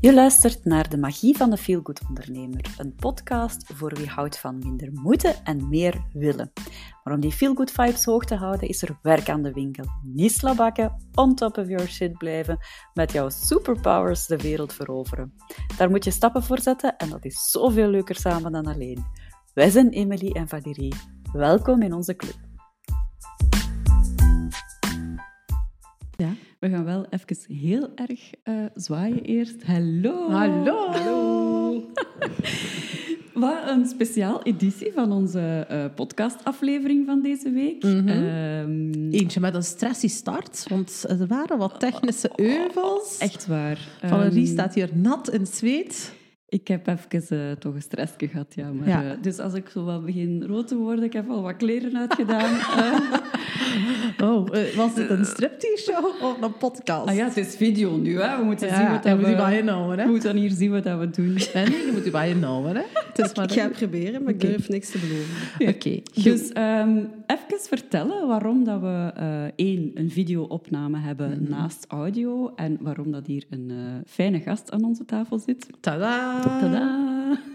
Je luistert naar De Magie van de Feelgood Ondernemer, een podcast voor wie houdt van minder moeten en meer willen. Maar om die feelgood vibes hoog te houden, is er werk aan de winkel. Niet slabakken, on top of your shit blijven, met jouw superpowers de wereld veroveren. Daar moet je stappen voor zetten en dat is zoveel leuker samen dan alleen. Wij zijn Emily en Valérie. Welkom in onze club. Ja, we gaan wel even heel erg uh, zwaaien eerst. Hallo! Hallo! Hallo! Wat een speciaal editie van onze uh, podcastaflevering van deze week. Mm -hmm. um, Eentje met een stressy start, want er waren wat technische euvels. Echt waar. Valerie um, staat hier nat in zweet. Ik heb even uh, toch een stressje gehad, ja. Maar, ja. Uh, dus als ik zo wat begin rood te worden, ik heb al wat kleren uitgedaan. uh. oh, was het een striptease-show of een podcast? Ah ja, het is video nu, hè. We moeten ja, zien wat dat we... Moet bij je nou, hè? We moeten hier zien wat dat we doen. Nee, je moet bij je nou, hè. Het is maar ik ga het proberen, maar okay. ik durf niks te beloven. Ja. Oké. Okay. Dus um, even vertellen waarom dat we één, een video-opname hebben mm -hmm. naast audio en waarom dat hier een fijne gast aan onze tafel zit. Tada! Tada!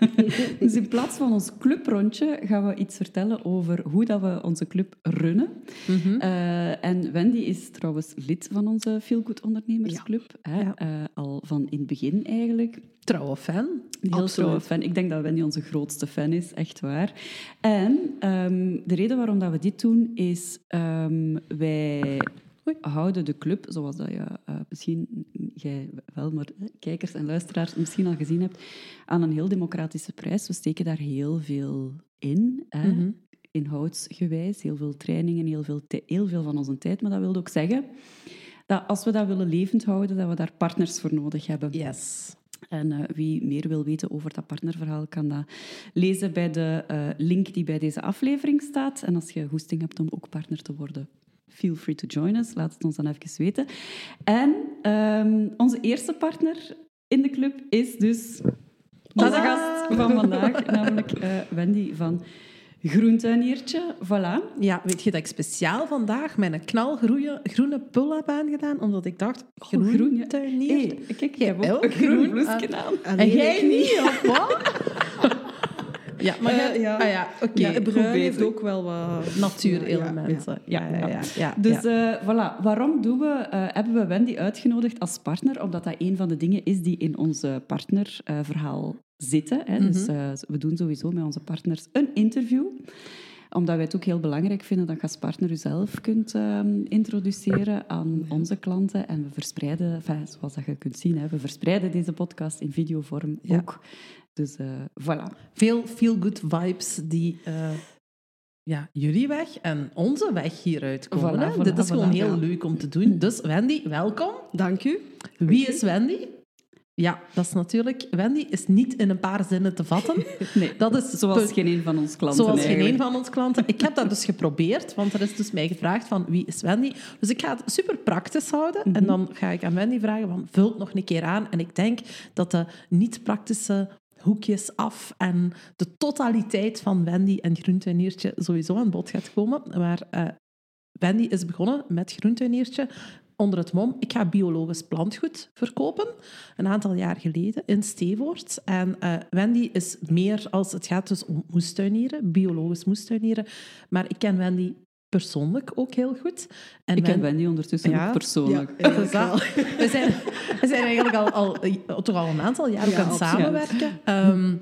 dus in plaats van ons clubrondje gaan we iets vertellen over hoe dat we onze club runnen. Mm -hmm. uh, en Wendy is trouwens lid van onze Feelgood Ondernemersclub. Ja. Hè? Ja. Uh, al van in het begin eigenlijk. Trouwe fan. Heel Absoluut. trouwe fan. Ik denk dat Wendy onze grootste fan is, echt waar. En um, de reden waarom dat we dit doen is... Um, wij houden de club, zoals dat je uh, misschien, jij wel, maar kijkers en luisteraars misschien al gezien hebt, aan een heel democratische prijs. We steken daar heel veel in, hè, mm -hmm. inhoudsgewijs, heel veel trainingen, heel veel, heel veel van onze tijd. Maar dat wil ook zeggen dat als we dat willen levend houden, dat we daar partners voor nodig hebben. Yes. En uh, wie meer wil weten over dat partnerverhaal, kan dat lezen bij de uh, link die bij deze aflevering staat. En als je goesting hebt om ook partner te worden, feel free to join us. Laat het ons dan even weten. En um, onze eerste partner in de club is dus onze gast van vandaag, namelijk uh, Wendy van Groentuiniertje. Voilà. Ja, weet je dat ik speciaal vandaag mijn knalgroene groene pull heb aangedaan, omdat ik dacht, groentuinier. Hey, kijk, ik heb ook een groen bloesje aan. En jij niet, of wat? Ja, maar uh, ja, ah, ja oké. Okay. Ja, bruin heeft ook wel wat natuurelementen. Ja, ja, ja, ja, Dus uh, voilà, waarom doen we, uh, hebben we Wendy uitgenodigd als partner? Omdat dat een van de dingen is die in ons partnerverhaal zitten. Hè. Mm -hmm. Dus we doen sowieso met onze partners een interview omdat wij het ook heel belangrijk vinden dat je als partner jezelf kunt um, introduceren aan onze klanten. En we verspreiden, enfin, zoals dat je kunt zien, hè, we verspreiden deze podcast in videovorm ja. ook. Dus uh, voilà. Veel feel-good vibes die uh, ja, jullie weg en onze weg hieruit komen. Voilà, voilà, Dit is voilà, gewoon heel leuk om te doen. Dus Wendy, welkom. Dank u. Wie is Wendy? Ja, dat is natuurlijk... Wendy is niet in een paar zinnen te vatten. nee, dat is zoals geen een van ons klanten Zoals eigenlijk. geen een van ons klanten. Ik heb dat dus geprobeerd, want er is dus mij gevraagd van wie is Wendy. Dus ik ga het super praktisch houden. Mm -hmm. En dan ga ik aan Wendy vragen van vul het nog een keer aan. En ik denk dat de niet-praktische hoekjes af en de totaliteit van Wendy en Groentuiniertje sowieso aan bod gaat komen. Maar uh, Wendy is begonnen met Groentuiniertje onder het mom, ik ga biologisch plantgoed verkopen, een aantal jaar geleden in Stevoort. En uh, Wendy is meer als het gaat dus om moestuinieren, biologisch moestuinieren. Maar ik ken Wendy persoonlijk ook heel goed. En ik ken Wendy, ondertussen ja, ook persoonlijk. Ja, ja, we, zijn, we zijn eigenlijk al, al, toch al een aantal jaar ook aan het samenwerken. Um,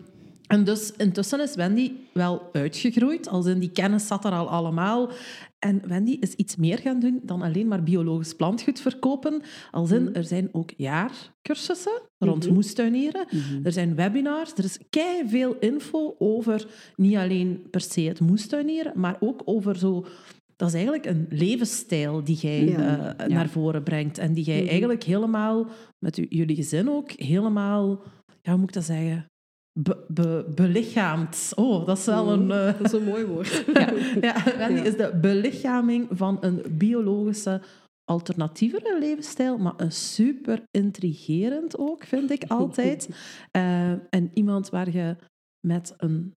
en dus intussen is Wendy wel uitgegroeid, als in die kennis zat er al allemaal. En Wendy is iets meer gaan doen dan alleen maar biologisch plantgoed verkopen. Als in, er zijn ook jaarcursussen rond mm-hmm. moestuinieren. Mm-hmm. Er zijn webinars. Er is kei veel info over niet alleen per se het moestuinieren, maar ook over zo... Dat is eigenlijk een levensstijl die jij ja. uh, ja. naar voren brengt. En die jij mm-hmm. eigenlijk helemaal, met jullie gezin ook, helemaal... Ja, hoe moet ik dat zeggen? Be, be, belichaamd. Oh, dat is wel een... Uh... Dat is een mooi woord. ja, ja, Wendy is de belichaming van een biologische, alternatievere levensstijl, maar een super intrigerend ook, vind ik altijd. Uh, en iemand waar je met een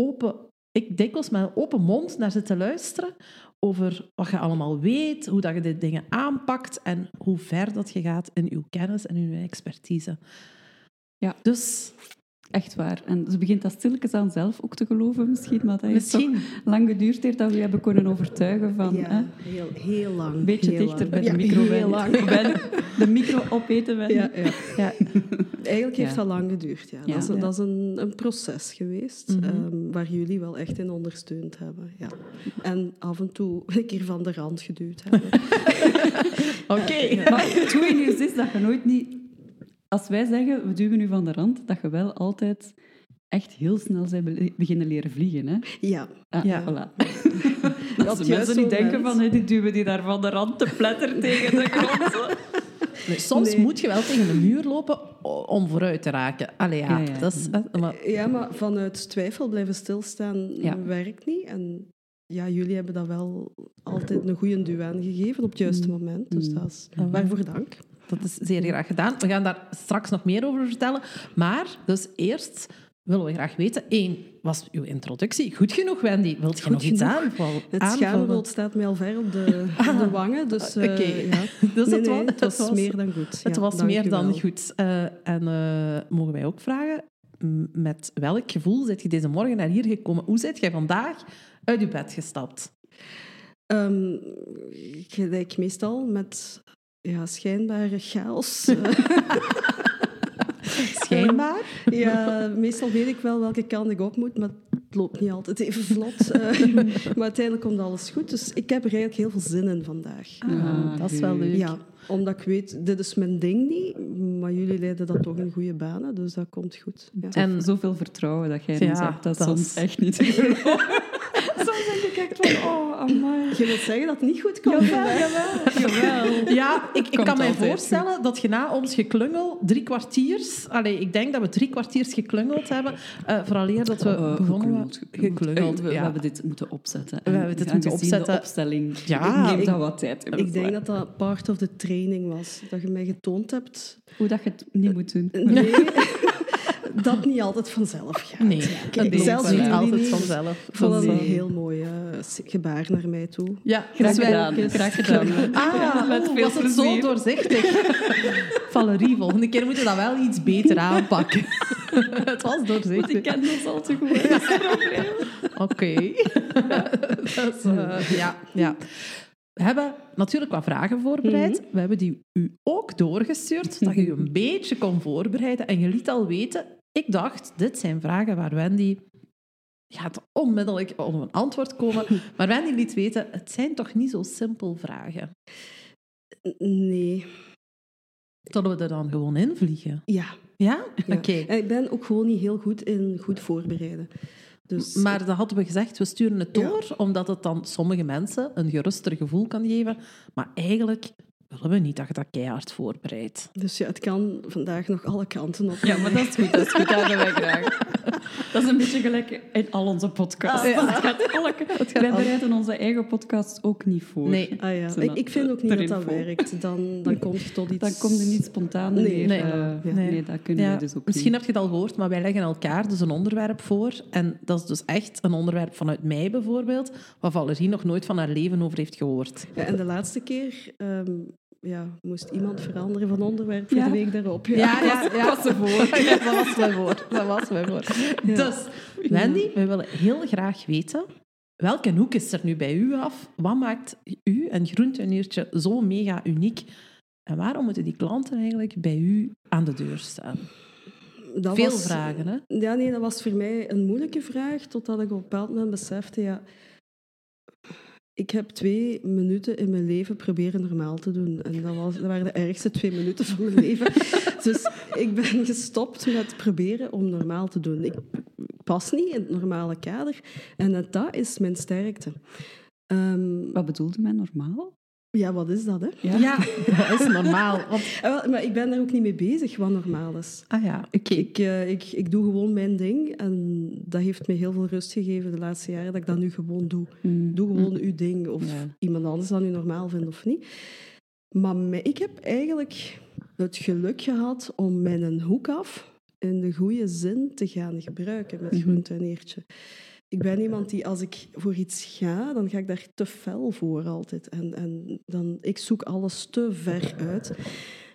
open... Ik dikwijls met een open mond naar zit te luisteren over wat je allemaal weet, hoe dat je dit dingen aanpakt en hoe ver dat je gaat in je kennis en in je expertise. Ja. Dus Echt waar. En ze begint dat stilletjes aan zelf ook te geloven misschien, maar dat heeft toch misschien. lang geduurd heeft dat we je hebben kunnen overtuigen van... hè, Ja, heel, heel lang. een beetje heel dichter lang. bij de Ja, micro heel lang. Wennen. De micro opeten wennen. Ja, ja. Ja. Eigenlijk heeft dat lang geduurd. Ja. Dat is, dat is een, een proces geweest Mhm. ehm, waar jullie wel echt in ondersteund hebben. Ja. En af en toe een keer van de rand geduwd hebben. Oké. Maar het goede nieuws is dat je nooit niet... Als wij zeggen, we duwen nu van de rand, dat je wel altijd echt heel snel bent be- beginnen leren vliegen. Hè? Ja, Ah, Ja. voilà. Dat de juiste mensen niet denken van, hey, die duwen die daar van de rand te pletter tegen de grond. Nee, soms Nee. moet je wel tegen een muur lopen om vooruit te raken. Allee, ja. Ja, ja. Dat is, hè, maar, ja, maar vanuit twijfel blijven stilstaan Ja. werkt niet. En ja, jullie hebben dat wel altijd een goede duwen gegeven op het juiste Mm. moment. Dus Mm. dat is Mhm. waarvoor dank. Dat is zeer graag gedaan. We gaan daar straks nog meer over vertellen. Maar, dus eerst willen we graag weten... één, was uw introductie goed genoeg, Wendy? Wilt je Goed nog iets aanvallen? Het schaamrood staat mij al ver op de, op de wangen. Dus Oké. ja. Dus nee, het nee, was, het was meer dan goed. Het Ja, was meer dan goed. Eh, en eh, mogen wij ook vragen, met welk gevoel zit je deze morgen naar hier gekomen? Hoe zit jij vandaag uit je bed gestapt? Ehm, gelijk meestal met ja, schijnbare chaos. Eh, Schijnbaar. ja, meestal weet ik wel welke kant ik op moet, maar het loopt niet altijd even vlot. Eh, maar uiteindelijk komt alles goed. Dus ik heb er eigenlijk heel veel zin in vandaag. Ah, dat is wel leuk. Ja, omdat ik weet, dit is mijn ding niet, maar jullie leiden dat toch in goede banen, dus dat komt goed. Ja. En zoveel vertrouwen dat jij in ons Ja, hebt, dat is dat soms is- echt niet te geloven. Ik van, oh, amai. Je wilt zeggen dat het niet goed komt? Jawel, jawel, jawel. Ja, ik, ik kan mij altijd voorstellen dat je na ons geklungel drie kwartiers... Allee, ik denk dat we drie kwartiers geklungeld hebben, eh vooraleer dat we Eh, begonnen geklungeld, waren. geklungeld. We, we ja. hebben dit moeten opzetten. We hebben dit En moeten opzetten. de opstelling Ja, neemt ik- dat wat tijd. in. Ik denk dat dat part of the training was. Dat je mij getoond hebt. Hoe dat je het niet moet doen. Nee, dat niet altijd vanzelf gaat. Nee, Kijk, dat zelfs niet altijd vanzelf. Ik vond dat een heel mooi eh, gebaar naar mij toe. Ja, Graag gedaan. Graag gedaan. Ah, Met oeh, veel was het zo doorzichtig? Valerie, volgende keer moeten we dat wel iets beter aanpakken. het was Want doorzichtig. ik ken ons al te goed. Dat. Oké. Dat is, eh, ja, ja. We hebben natuurlijk wat vragen voorbereid. We hebben die u ook doorgestuurd, zodat je je een beetje kon voorbereiden. En je liet al weten, ik dacht, dit zijn vragen waar Wendy gaat onmiddellijk om een antwoord komen. Maar Wendy liet weten, het zijn toch niet zo simpel vragen. Nee. Zullen we er dan gewoon invliegen? Ja. Ja? ja. Oké. En ik ben ook gewoon niet heel goed in goed voorbereiden. Dus, Maar dan hadden we gezegd, we sturen het Ja. door, omdat het dan sommige mensen een geruster gevoel kan geven. Maar eigenlijk willen we niet dat je dat keihard voorbereidt. dus ja, het kan vandaag nog alle kanten op. Ja, maar dat is goed. Dat is goed. Dat hebben wij graag. Dat is een beetje gelijk in al onze podcasts. Ah, ja. Het gaat alle- wij al- bereiden onze eigen podcast ook niet voor. Nee. Ah, ja. Ik, ik vind ook niet dat dat werkt. Dan, dan komt je tot iets... Dan komt er niet spontaan Nee, meer. nee, eh, ja. nee. Nee. dat kunnen Ja, wij dus ook misschien niet. heb je het al gehoord, maar wij leggen elkaar dus een onderwerp voor. En dat is dus echt een onderwerp vanuit mij bijvoorbeeld, waar Valerie nog nooit van haar leven over heeft gehoord. Ja, en de laatste keer ehm, ja, moest iemand veranderen van onderwerp voor Ja. de week daarop. Ja, ja, ja. was ze voor. Ja, dat was mij voor. Dat was mij voor. Ja. Dus, Wendy, we willen heel graag weten, welke hoek is er nu bij u af? Wat maakt u en Groentuiniertje zo mega uniek? En waarom moeten die klanten eigenlijk bij u aan de deur staan? Dat Veel was- vragen, hè? Ja, nee, dat was voor mij een moeilijke vraag, totdat ik op een bepaald moment besefte, ja, ik heb twee minuten in mijn leven proberen normaal te doen. En dat, was, dat waren de ergste twee minuten van mijn leven. dus ik ben gestopt met proberen om normaal te doen. Ik pas niet in het normale kader. En dat is mijn sterkte. Ehm, Wat bedoelde men normaal? Ja, wat is dat, hè? Ja, dat is normaal. Want, Maar ik ben daar ook niet mee bezig, wat normaal is. ah ja, oké. Ik, eh, ik, ik doe gewoon mijn ding en dat heeft me heel veel rust gegeven de laatste jaren dat ik dat nu gewoon doe. Mm. Doe gewoon uw ding of Ja. iemand anders dat nu normaal vindt of niet. Maar ik heb eigenlijk het geluk gehad om mijn hoek af in de goede zin te gaan gebruiken met groentuineertje. Ik ben iemand die als ik voor iets ga, dan ga ik daar te fel voor altijd. En, en dan, ik zoek alles te ver uit.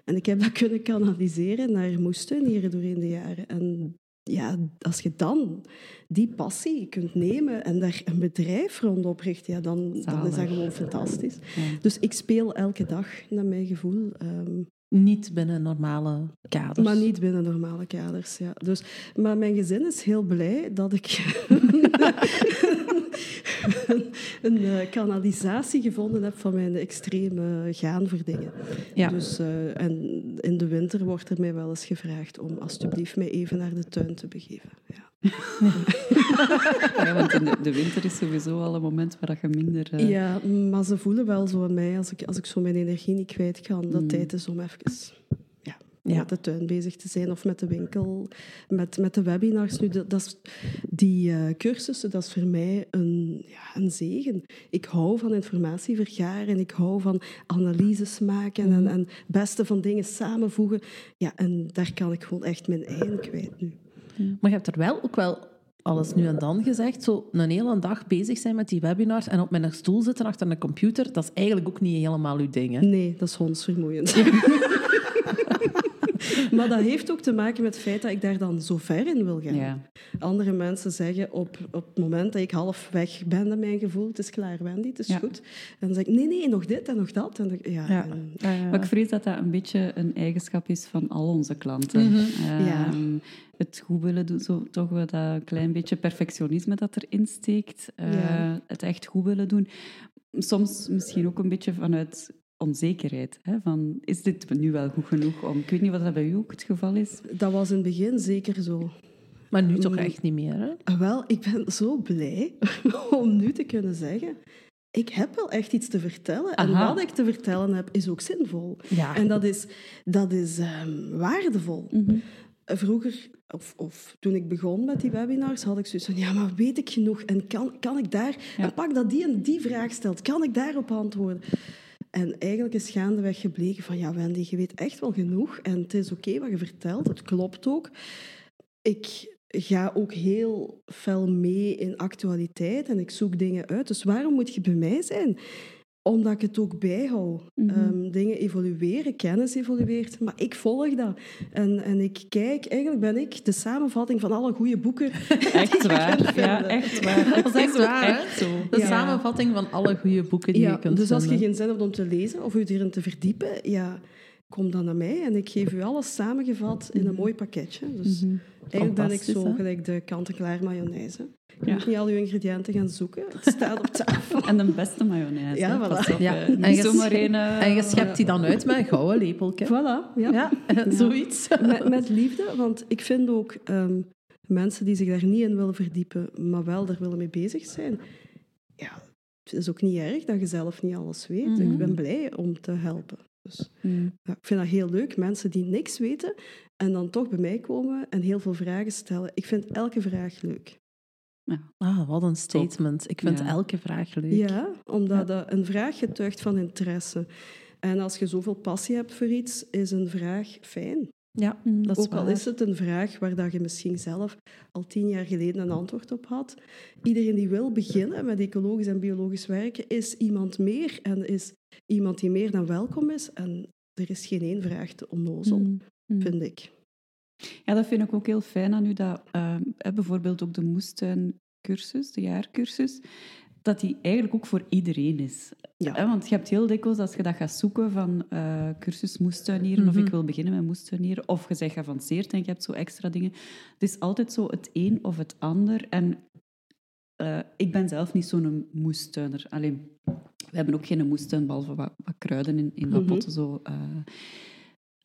En ik heb dat kunnen kanaliseren naar moestuinieren doorheen de jaren. En ja, als je dan die passie kunt nemen en daar een bedrijf rond opricht, ja, dan, dan is dat gewoon fantastisch. Ja. Dus ik speel elke dag, naar mijn gevoel. ehm, Niet binnen normale kaders. maar niet binnen normale kaders. Ja. Dus, maar mijn gezin is heel blij dat ik een eh, kanalisatie gevonden heb van mijn extreme gaan voor dingen. Ja. Dus, eh, en in de winter wordt er mij wel eens gevraagd om alsjeblieft mij even naar de tuin te begeven. Ja. Ja, want de, de winter is sowieso al een moment waar je minder... eh, ja, maar ze voelen wel zo aan mij als ik, als ik zo mijn energie niet kwijt kan, dat Mm. tijd is om even ja, Ja. met de tuin bezig te zijn of met de winkel, met, met de webinars. Nu, dat, dat is, die eh, cursussen, dat is voor mij een, ja, een zegen. Ik hou van informatie vergaren, ik hou van analyses maken en, en het beste van dingen samenvoegen. Ja, en daar kan ik gewoon echt mijn eigen kwijt nu. Maar je hebt er wel ook wel alles nu en dan gezegd, zo een hele dag bezig zijn met die webinars en op mijn stoel zitten achter een computer, dat is eigenlijk ook niet helemaal uw ding. Hè? Nee, dat is hondsvermoeiend. maar dat heeft ook te maken met het feit dat ik daar dan zo ver in wil gaan. ja. Andere mensen zeggen op, op het moment dat ik half weg ben met mijn gevoel, het is klaar Wendy, het is Ja. goed. En dan zeg ik, nee, nee, nog dit en nog dat. En dan, ja, Ja. en- Maar ik vrees dat dat een beetje een eigenschap is van al onze klanten. Mhm. Ja. Ehm, Het goed willen doen, zo, toch wel dat klein beetje perfectionisme dat erin steekt. Eh, Ja. Het echt goed willen doen. Soms misschien ook een beetje vanuit onzekerheid. Hè? Van, is dit nu wel goed genoeg om... Ik weet niet wat dat bij u ook het geval is. dat was in het begin zeker zo. Maar nu toch Mm. echt niet meer, hè? Wel, ik ben zo blij om nu te kunnen zeggen, ik heb wel echt iets te vertellen. En Aha. wat ik te vertellen heb, is ook zinvol. Ja. En dat is, dat is ehm, waardevol. Vroeger, of, of toen ik begon met die webinars, had ik zoiets van, ja, maar weet ik genoeg? En kan, kan ik daar... Ja. En pak dat die en die vraag stelt, kan ik daarop antwoorden? En eigenlijk is gaandeweg gebleken van, ja, Wendy, je weet echt wel genoeg. En het is oké wat je vertelt, het klopt ook. Ik ga ook heel fel mee in actualiteit en ik zoek dingen uit. Dus waarom moet je bij mij zijn? Omdat ik het ook bijhoud. Mhm. Ehm, dingen evolueren, kennis evolueert, maar ik volg dat. En, en ik kijk, eigenlijk ben ik de samenvatting van alle goede boeken. Echt waar. Ja, echt waar. Dat is echt waar, hè? echt zo. De Ja. samenvatting van alle goede boeken die Ja, je kunt dus als je geen zin hebt om te lezen of je erin te verdiepen, ja, kom dan naar mij en ik geef u alles samengevat in een mooi pakketje. Dus Mhm. Eigenlijk ben ik zo hè? gelijk de kant-en-klaar mayonaise. Je Ja. moet niet al je ingrediënten gaan zoeken. Het staat op tafel. En de beste mayonaise. Ja, hè. voilà. Op, Ja. En je- zomaar een... eh, En je schept die dan uit met een gouden lepeltje. Voilà, ja. Ja, zoiets. Met, met liefde, want ik vind ook ehm, mensen die zich daar niet in willen verdiepen, maar wel er willen mee bezig zijn. Ja, het is ook niet erg dat je zelf niet alles weet. Mhm. Ik ben blij om te helpen. Dus mm. ja, ik vind dat heel leuk, mensen die niks weten en dan toch bij mij komen en heel veel vragen stellen. Ik vind elke vraag leuk. Ah, wat een statement. Ik vind Ja. elke vraag leuk. Ja, omdat dat een vraag getuigt van interesse. En als je zoveel passie hebt voor iets, is een vraag fijn. Ja, Mm. dat is Ook al waar. is het een vraag waar dat je misschien zelf al tien jaar geleden een antwoord op had. Iedereen die wil beginnen met ecologisch en biologisch werken, is iemand meer en is iemand die meer dan welkom is. En er is geen één vraag te onnozel, Mm. Mm. vind ik. Ja, dat vind ik ook heel fijn aan u. Dat, hè, bijvoorbeeld ook de moestuincursus, de jaarcursus, dat die eigenlijk ook voor iedereen is. Ja. Want je hebt heel dikwijls, als je dat gaat zoeken van eh, cursus moestuinieren, of Mhm. ik wil beginnen met moestuinieren, of je bent geavanceerd en je hebt zo extra dingen. Het is altijd zo het een of het ander. En eh, ik ben zelf niet zo'n moestuiner. Alleen, we hebben ook geen moestuin, behalve wat, wat kruiden in, in wat Mhm. potten. Zo, eh.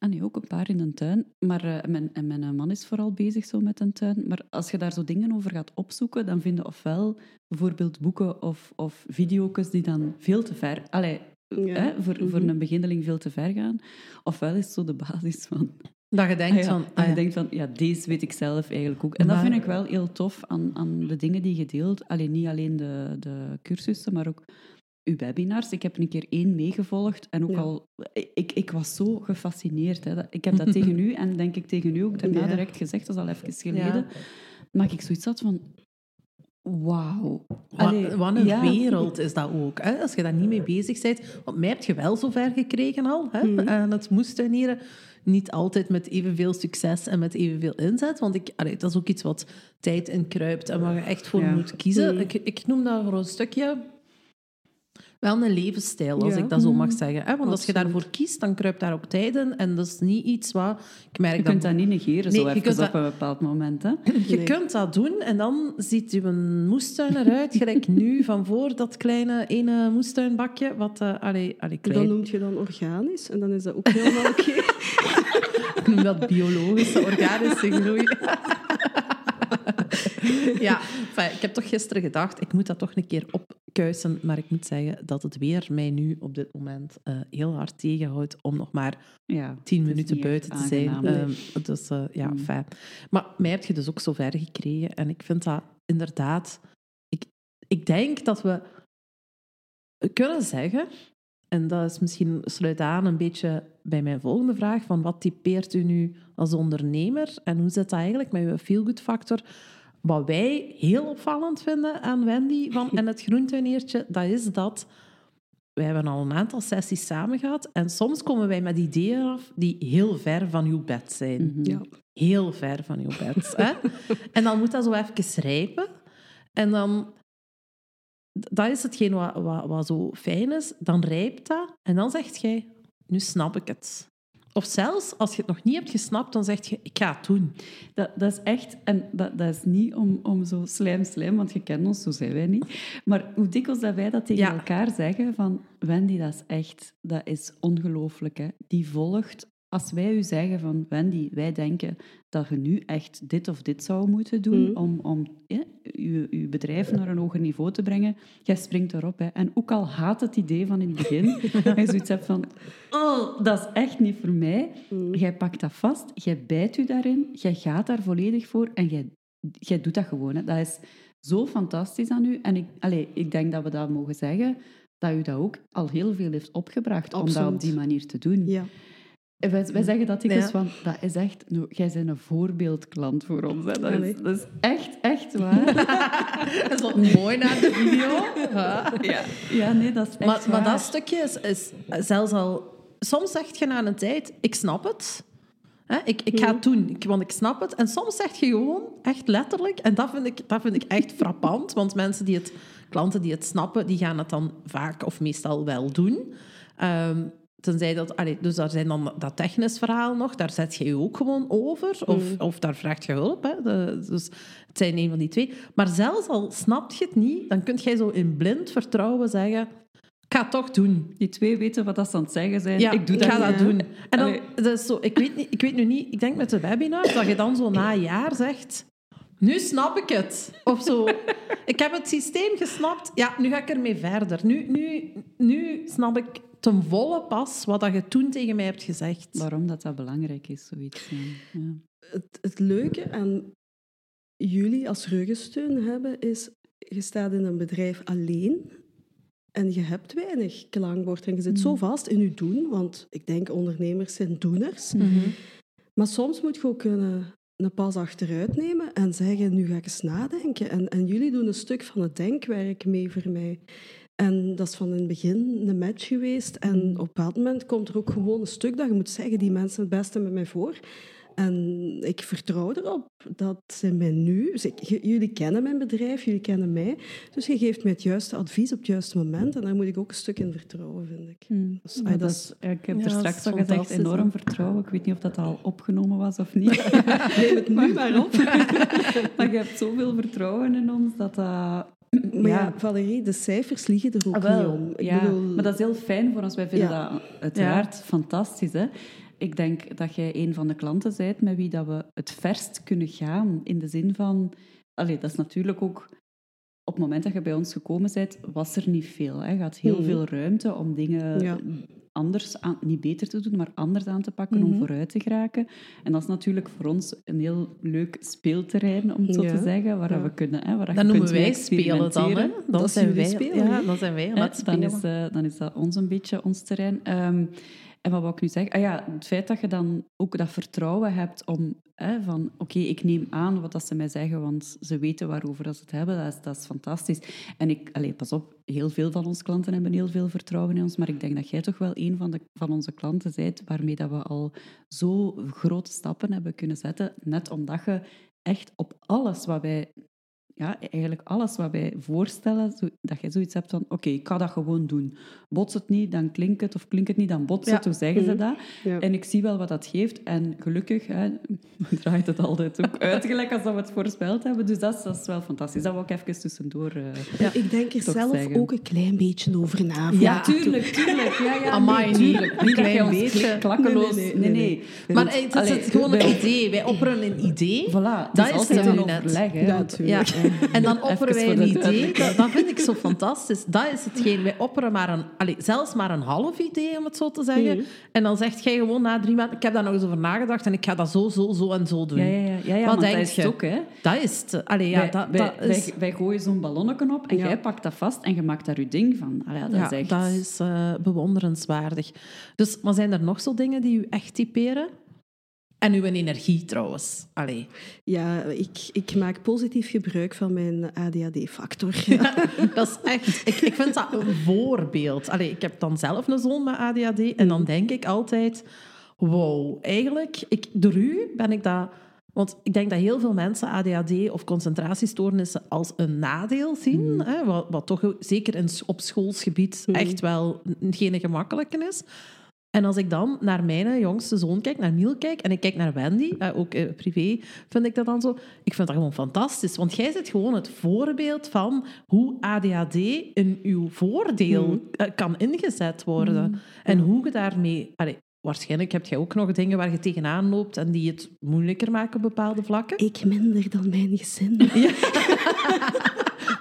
Ah nee, ook een paar in een tuin. Maar eh, mijn, en mijn eh, man is vooral bezig zo met een tuin. Maar als je daar zo dingen over gaat opzoeken, dan vind je ofwel bijvoorbeeld boeken of, of video's die dan veel te ver... Allee, Ja. hè, voor, voor Mhm. een beginneling veel te ver gaan. Ofwel is het zo de basis van... Dat je denkt Ah ja, van... ah je ja. denkt van, ja, deze weet ik zelf eigenlijk ook. En dat vind ik wel heel tof aan, aan de dingen die je deelt. Alleen niet alleen de, de cursussen, maar ook uw webinars. Ik heb een keer één meegevolgd en ook Ja. al... Ik, ik was zo gefascineerd. Hè. Ik heb dat tegen u en denk ik tegen u ook daarna Ja. direct gezegd, dat is al even geleden. Maar ik zoiets had van... Wauw. Wat, wat een ja. wereld is dat ook. Hè? Als je daar niet mee bezig bent. Want mij heb je wel zover gekregen al. Hè? Mhm. Aan het moestuinieren. Niet altijd met evenveel succes en met evenveel inzet. Want ik, allee, dat is ook iets wat tijd inkruipt en waar je echt voor Ja. moet kiezen. Mhm. Ik, ik noem dat voor een stukje wel een levensstijl, als Ja. ik dat zo Mhm. mag zeggen. Hè? Want als je daarvoor kiest, dan kruipt daar ook tijd in. En dat is niet iets wat... Ik merk Je kunt dat niet negeren Nee, zo je op dat- een bepaald moment. Hè? Je Nee. kunt dat doen en dan ziet je moestuin eruit, gelijk nu, van voor dat kleine ene moestuinbakje. Wat, eh allee, allee, Dat klein. noemt je dan organisch en dan is dat ook helemaal oké. Ik noem dat biologische, organische groei. ja, enfin, ik heb toch gisteren gedacht, ik moet dat toch een keer opkuisen. Maar ik moet zeggen dat het weer mij nu op dit moment eh, heel hard tegenhoudt om nog maar Ja, tien minuten buiten te zijn. Ehm, dus eh, ja, Mm. fijn. Maar mij heb je dus ook zo ver gekregen. En ik vind dat inderdaad... Ik, ik denk dat we kunnen zeggen... En dat is misschien sluit aan een beetje bij mijn volgende vraag. Van wat typeert u nu als ondernemer? En hoe zit dat eigenlijk met uw feel-good factor? Wat wij heel opvallend vinden aan Wendy van, en het groentuineertje, dat is dat wij hebben al een aantal sessies samen gehad en soms komen wij met ideeën af die heel ver van uw bed zijn. Mhm. Ja. Heel ver van uw bed. hè? En dan moet dat zo even rijpen. En dan... Dat is hetgeen wat, wat, wat zo fijn is. Dan rijpt dat. En dan zegt jij, nu snap ik het. Of zelfs, als je het nog niet hebt gesnapt, dan zeg je, ik ga het doen. Dat, dat is echt, en dat, dat is niet om, om zo slijm, slijm, want je kent ons, zo zijn wij niet. Maar hoe dikwijls dat wij dat tegen Ja. elkaar zeggen, van Wendy, dat is echt, dat is ongelooflijk. Hè? Die volgt, als wij u zeggen van Wendy, wij denken dat je nu echt dit of dit zou moeten doen Mhm. om, om je, je bedrijf naar een hoger niveau te brengen, jij springt erop. Hè? En ook al haat het idee van in het begin, en je zoiets hebt van, oh, dat is echt niet voor mij. Mm. Jij pakt dat vast, jij bijt u daarin, jij gaat daar volledig voor en jij, jij doet dat gewoon. Hè. Dat is zo fantastisch aan u. En ik, allee, ik denk dat we dat mogen zeggen, dat u dat ook al heel veel heeft opgebracht om dat op die manier te doen. Ja. Wij, wij zeggen dat dikwijls Ja. van, dat is echt, nou, jij bent een voorbeeldklant voor ons. Hè. Dat, is, Allee. dat is echt, echt waar. Dat is wat mooi naar de video. ja. ja, nee, dat is echt Maar, dat stukje is, is zelfs al... Soms zeg je na een tijd, ik snap het. Hè, ik, ik ga het doen, ik- want ik snap het. En soms zeg je gewoon, echt letterlijk, en dat vind ik, dat vind ik echt frappant, want mensen die het, klanten die het snappen, die gaan het dan vaak of meestal wel doen. Ehm, tenzij dat... Allee, dus daar zijn dan dat technisch verhaal nog, daar zet je je ook gewoon over. Of, of daar vraagt je hulp. Hè. De- dus het zijn een van die twee. Maar zelfs al snapt je het niet, dan kun jij zo in blind vertrouwen zeggen... Ik ga het toch doen. Die twee weten wat dat ze aan het zeggen zijn. Ja, ik doe ik dat ga niet. dat doen. En dan, dat is zo, ik, weet niet, ik weet nu niet, ik denk met de webinars, dat je dan zo na een jaar zegt... Nu snap ik het. Of zo. Ik heb het systeem gesnapt. Ja, nu ga ik ermee verder. Nu, nu, nu snap ik ten volle pas wat dat je toen tegen mij hebt gezegd. Waarom dat dat belangrijk is, zoiets. Ja. Het, het leuke aan jullie als ruggensteun hebben is, je staat in een bedrijf alleen en je hebt weinig klankbord en je zit zo vast in je doen, want ik denk ondernemers zijn doeners. Mhm. Maar soms moet je ook kunnen een pas achteruit nemen en zeggen, nu ga ik eens nadenken. En, en jullie doen een stuk van het denkwerk mee voor mij. En dat is van in het begin een match geweest. En op een bepaald moment komt er ook gewoon een stuk dat je moet zeggen, die mensen het beste met mij voor. En ik vertrouw erop dat ze mij nu... jullie kennen mijn bedrijf, jullie kennen mij. Dus je geeft mij het juiste advies op het juiste moment. En daar moet ik ook een stuk in vertrouwen, vind ik. Hmm. Dus, Ja, ah, dat dat is, ja, ik heb Ja, er straks al gezegd, enorm vertrouwen. Ik weet niet of dat al opgenomen was of niet. Neem het nu maar op. maar je hebt zoveel vertrouwen in ons dat dat... Maar ja, Valerie, de cijfers liegen er ook Ah, wel, niet om. Ik ja, bedoel, maar dat is heel fijn voor ons. Wij vinden Ja. dat uiteraard fantastisch. Hè? Ik denk dat jij een van de klanten bent met wie dat we het verst kunnen gaan. In de zin van... Allee, dat is natuurlijk ook... Op het moment dat je bij ons gekomen bent, was er niet veel. Hè? Je had heel Mhm. veel ruimte om dingen Ja. Anders aan, niet beter te doen, maar anders aan te pakken om Mhm. vooruit te geraken. En dat is natuurlijk voor ons een heel leuk speelterrein, om het zo Ja. te zeggen, waar Ja. we kunnen... Hè, waar je Dat noemen kunt wij spelen dan. Hè? Dan Dat zijn wij, spelen, ja, dan zijn wij Hè, dan, is, eh, dan is dat ons een beetje ons terrein. Ehm, En wat ik nu zeggen? Ah ja, het feit dat je dan ook dat vertrouwen hebt om hè, van oké, ik neem aan wat dat ze mij zeggen, want ze weten waarover dat ze het hebben. Dat is, dat is fantastisch. En ik, allez, pas op, heel veel van onze klanten hebben heel veel vertrouwen in ons, maar ik denk dat jij toch wel een van, de, van onze klanten bent waarmee dat we al zo grote stappen hebben kunnen zetten, net omdat je echt op alles wat wij ja, eigenlijk alles wat wij voorstellen, dat je zoiets hebt van, oké, ik ga dat gewoon doen. Bots het niet, dan klinkt het, of klinkt het niet, dan bots het, hoe zeggen ze Mhm. dat? Ja. En ik zie wel wat dat geeft. En gelukkig hè, draait het altijd ook uit, gelijk als dat we het voorspeld hebben. Dus dat is, dat is wel fantastisch. Dat wil ik even tussendoor... eh, Ik denk er zelf zeggen. ook een klein beetje over na. Ja, tuurlijk, tuurlijk. Ja, ja, Amai, nee, niet. tuurlijk. Niet dat ons klik- klakkeloos... Nee, Nee, nee, nee. nee, nee. Maar Want, het is, het allee, gewoon wij- een idee. Wij opperen een idee. Voilà, Dat is is altijd het een nu net. overleg. Hè, Ja, tuurlijk. En dan opperen wij een de idee. Dat, dat vind ik zo fantastisch. Dat is hetgeen. Wij opperen maar een, allee, zelfs maar een half idee, om het zo te zeggen. Mhm. En dan zegt jij gewoon na drie maanden, ik heb daar nog eens over nagedacht en ik ga dat zo, zo, zo en zo doen. Ja, ja, ja. ja, Wat denk dat is het ook, hè. Dat is het. Allee, ja, wij, dat, wij, dat is... wij, wij gooien zo'n ballonnetje op en Ja. jij pakt dat vast en je maakt daar je ding van. Allee, dat ja, is echt... dat is eh, bewonderenswaardig. Dus, maar zijn er nog zo dingen die u echt typeren? En uw energie trouwens. Allee. Ja, ik, ik maak positief gebruik van mijn ADHD-factor. Ja. Dat is echt... Ik, ik vind dat een voorbeeld. Allee, ik heb dan zelf een zoon met ADHD en dan denk ik altijd... Wow, eigenlijk, ik, door u ben ik dat... Want ik denk dat heel veel mensen ADHD of concentratiestoornissen als een nadeel zien. Hè, wat, wat toch zeker in, op schoolsgebied Mhm. echt wel geen gemakkelijke is. En als ik dan naar mijn jongste zoon kijk, naar Miel kijk, en ik kijk naar Wendy, eh, ook eh, privé, vind ik dat dan zo. Ik vind dat gewoon fantastisch. Want jij zit gewoon het voorbeeld van hoe ADHD in uw voordeel eh, kan ingezet worden. En hoe je daarmee... Allee, waarschijnlijk heb jij ook nog dingen waar je tegenaan loopt en die het moeilijker maken op bepaalde vlakken. Ik minder dan mijn gezin.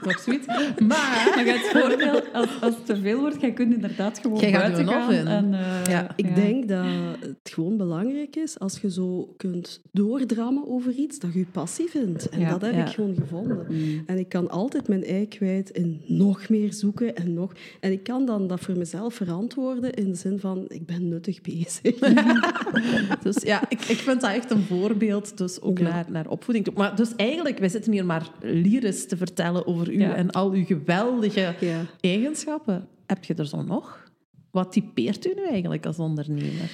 Nog zoiets. Maar... Je het voordeel, als, als het te veel wordt, jij kunt inderdaad gewoon Jij gaat buiten er nog gaan. in. En, eh, Ja, Ik denk dat het gewoon belangrijk is als je zo kunt doordrammen over iets dat je je passie vindt. En Ja, dat heb ja. ik gewoon gevonden. Mm. En ik kan altijd mijn ei kwijt in nog meer zoeken en nog. En ik kan dan dat voor mezelf verantwoorden in de zin van ik ben nuttig bezig. Dus ja, ik, ik vind dat echt een voorbeeld, dus ook Ja. naar, naar opvoeding toe. Maar dus eigenlijk, wij zitten hier maar lyrisch te vertellen over u Ja. en al uw geweldige Ja. eigenschappen. Heb je er zo nog? Wat typeert u nu eigenlijk als ondernemer?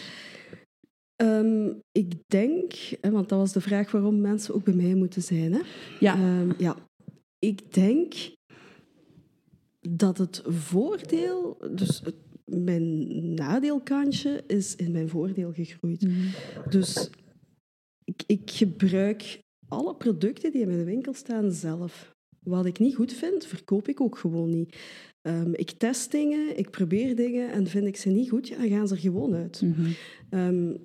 Ehm, ik denk, hè, want dat was de vraag waarom mensen ook bij mij moeten zijn. Hè? Ja. Ehm, ja. Ik denk dat het voordeel, dus het, mijn nadeelkantje, is in mijn voordeel gegroeid. Dus ik, ik gebruik alle producten die in mijn winkel staan zelf. Wat ik niet goed vind, verkoop ik ook gewoon niet. Ehm, ik test dingen, ik probeer dingen en vind ik ze niet goed, ja, dan gaan ze er gewoon uit. Mhm. Ehm,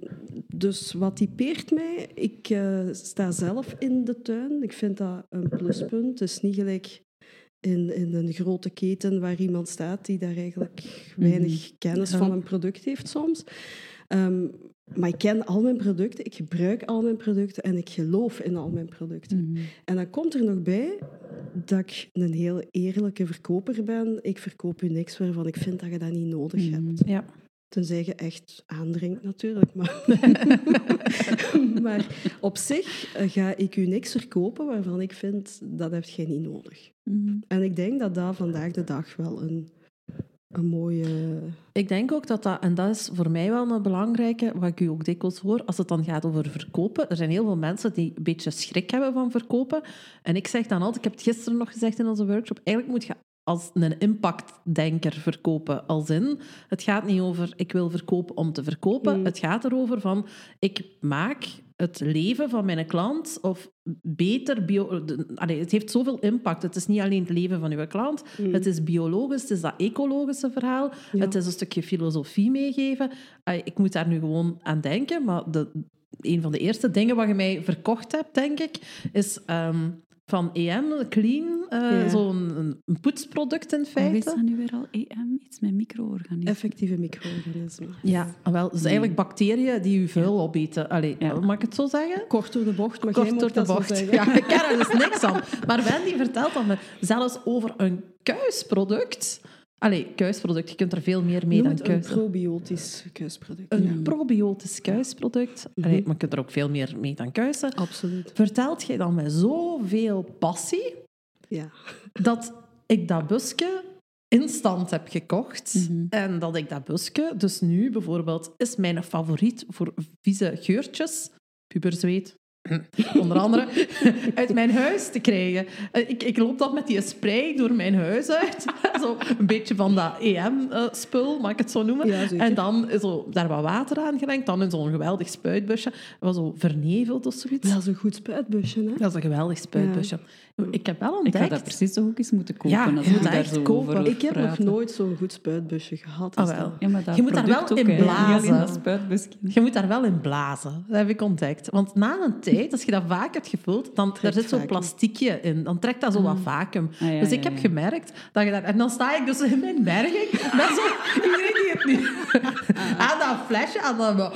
dus wat typeert mij? Ik eh, sta zelf in de tuin. Ik vind dat een pluspunt. Het is niet gelijk in, in een grote keten waar iemand staat die daar eigenlijk weinig kennis van een product heeft soms. Ehm, maar ik ken al mijn producten, ik gebruik al mijn producten en ik geloof in al mijn producten. Mhm. En dan komt er nog bij dat ik een heel eerlijke verkoper ben. Ik verkoop u niks waarvan ik vind dat je dat niet nodig Mhm. hebt. Ja. Tenzij je echt aandringt, natuurlijk. Maar, maar op zich eh, ga ik u niks verkopen waarvan ik vind dat heb jij niet nodig. Mhm. En ik denk dat dat vandaag de dag wel een, een mooie... Ik denk ook dat dat, en dat is voor mij wel een belangrijke, wat ik u ook dikwijls hoor, als het dan gaat over verkopen. Er zijn heel veel mensen die een beetje schrik hebben van verkopen. En ik zeg dan altijd, ik heb het gisteren nog gezegd in onze workshop, eigenlijk moet je als een impactdenker verkopen. Als in, het gaat niet over ik wil verkopen om te verkopen. Mm. Het gaat erover van, ik maak het leven van mijn klant of beter... Bio, allee, het heeft zoveel impact. Het is niet alleen het leven van uw klant. Mm. Het is biologisch, het is dat ecologische verhaal. Ja. Het is een stukje filosofie meegeven. Ik moet daar nu gewoon aan denken, maar de, een van de eerste dingen wat je mij verkocht hebt, denk ik, is ehm, van EM, Clean, eh, Ja. zo'n een, een poetsproduct in Wat is feite. dat nu weer al? EM? Iets met micro-organismen. Effectieve micro-organismen. Ja, wel, dus eigenlijk bacteriën die je vuil opeten. Allee, Ja. mag ik het zo zeggen? Kort door de bocht, maar Kort door de dat bocht. Ja, ik ken er dus niks aan. Maar Wendy vertelt dan me zelfs over een kuisproduct. Allee, kuisproduct. Je kunt er veel meer mee Noem dan het een kuis. probiotisch kuisproduct. Een Ja. probiotisch kuisproduct. Allee, Mhm. maar je kunt er ook veel meer mee dan kuisen. Absoluut. Vertelt jij dan met zoveel passie Ja. dat ik dat busje instant heb gekocht. Mhm. En dat ik dat busje, dus nu bijvoorbeeld, is mijn favoriet voor vieze geurtjes. Puberzweet. Onder andere uit mijn huis te krijgen. Eh, Ik, ik loop dan met die spray door mijn huis uit. Zo een beetje van dat EM-spul, mag ik het zo noemen. Ja, en dan is zo, daar wat water aan gelenkt. Dan in zo'n geweldig spuitbusje. Wat zo verneveld of zoiets. Dat is een goed spuitbusje, hè? Dat is een geweldig spuitbusje. Ik heb wel Ik ontdekt... ga dat precies toch ook eens moeten kopen. Ja, als je moet dat echt kopen. Ik heb nog nooit zo'n goed spuitbusje gehad. als Ah, wel. dat. Ja, maar dat Je moet daar wel in blazen. Je moet daar wel in blazen. Dat heb ik ontdekt. Want na een tijd, als je dat vaak hebt gevuld, dan daar zit zo'n vacuüm. plastiekje in. Dan trekt dat zo wat vacuüm. Ah, ja, dus ik heb gemerkt dat je daar... En dan sta ik dus in mijn berging met zo... Iedereen die het niet... aan dat flesje, aan dat...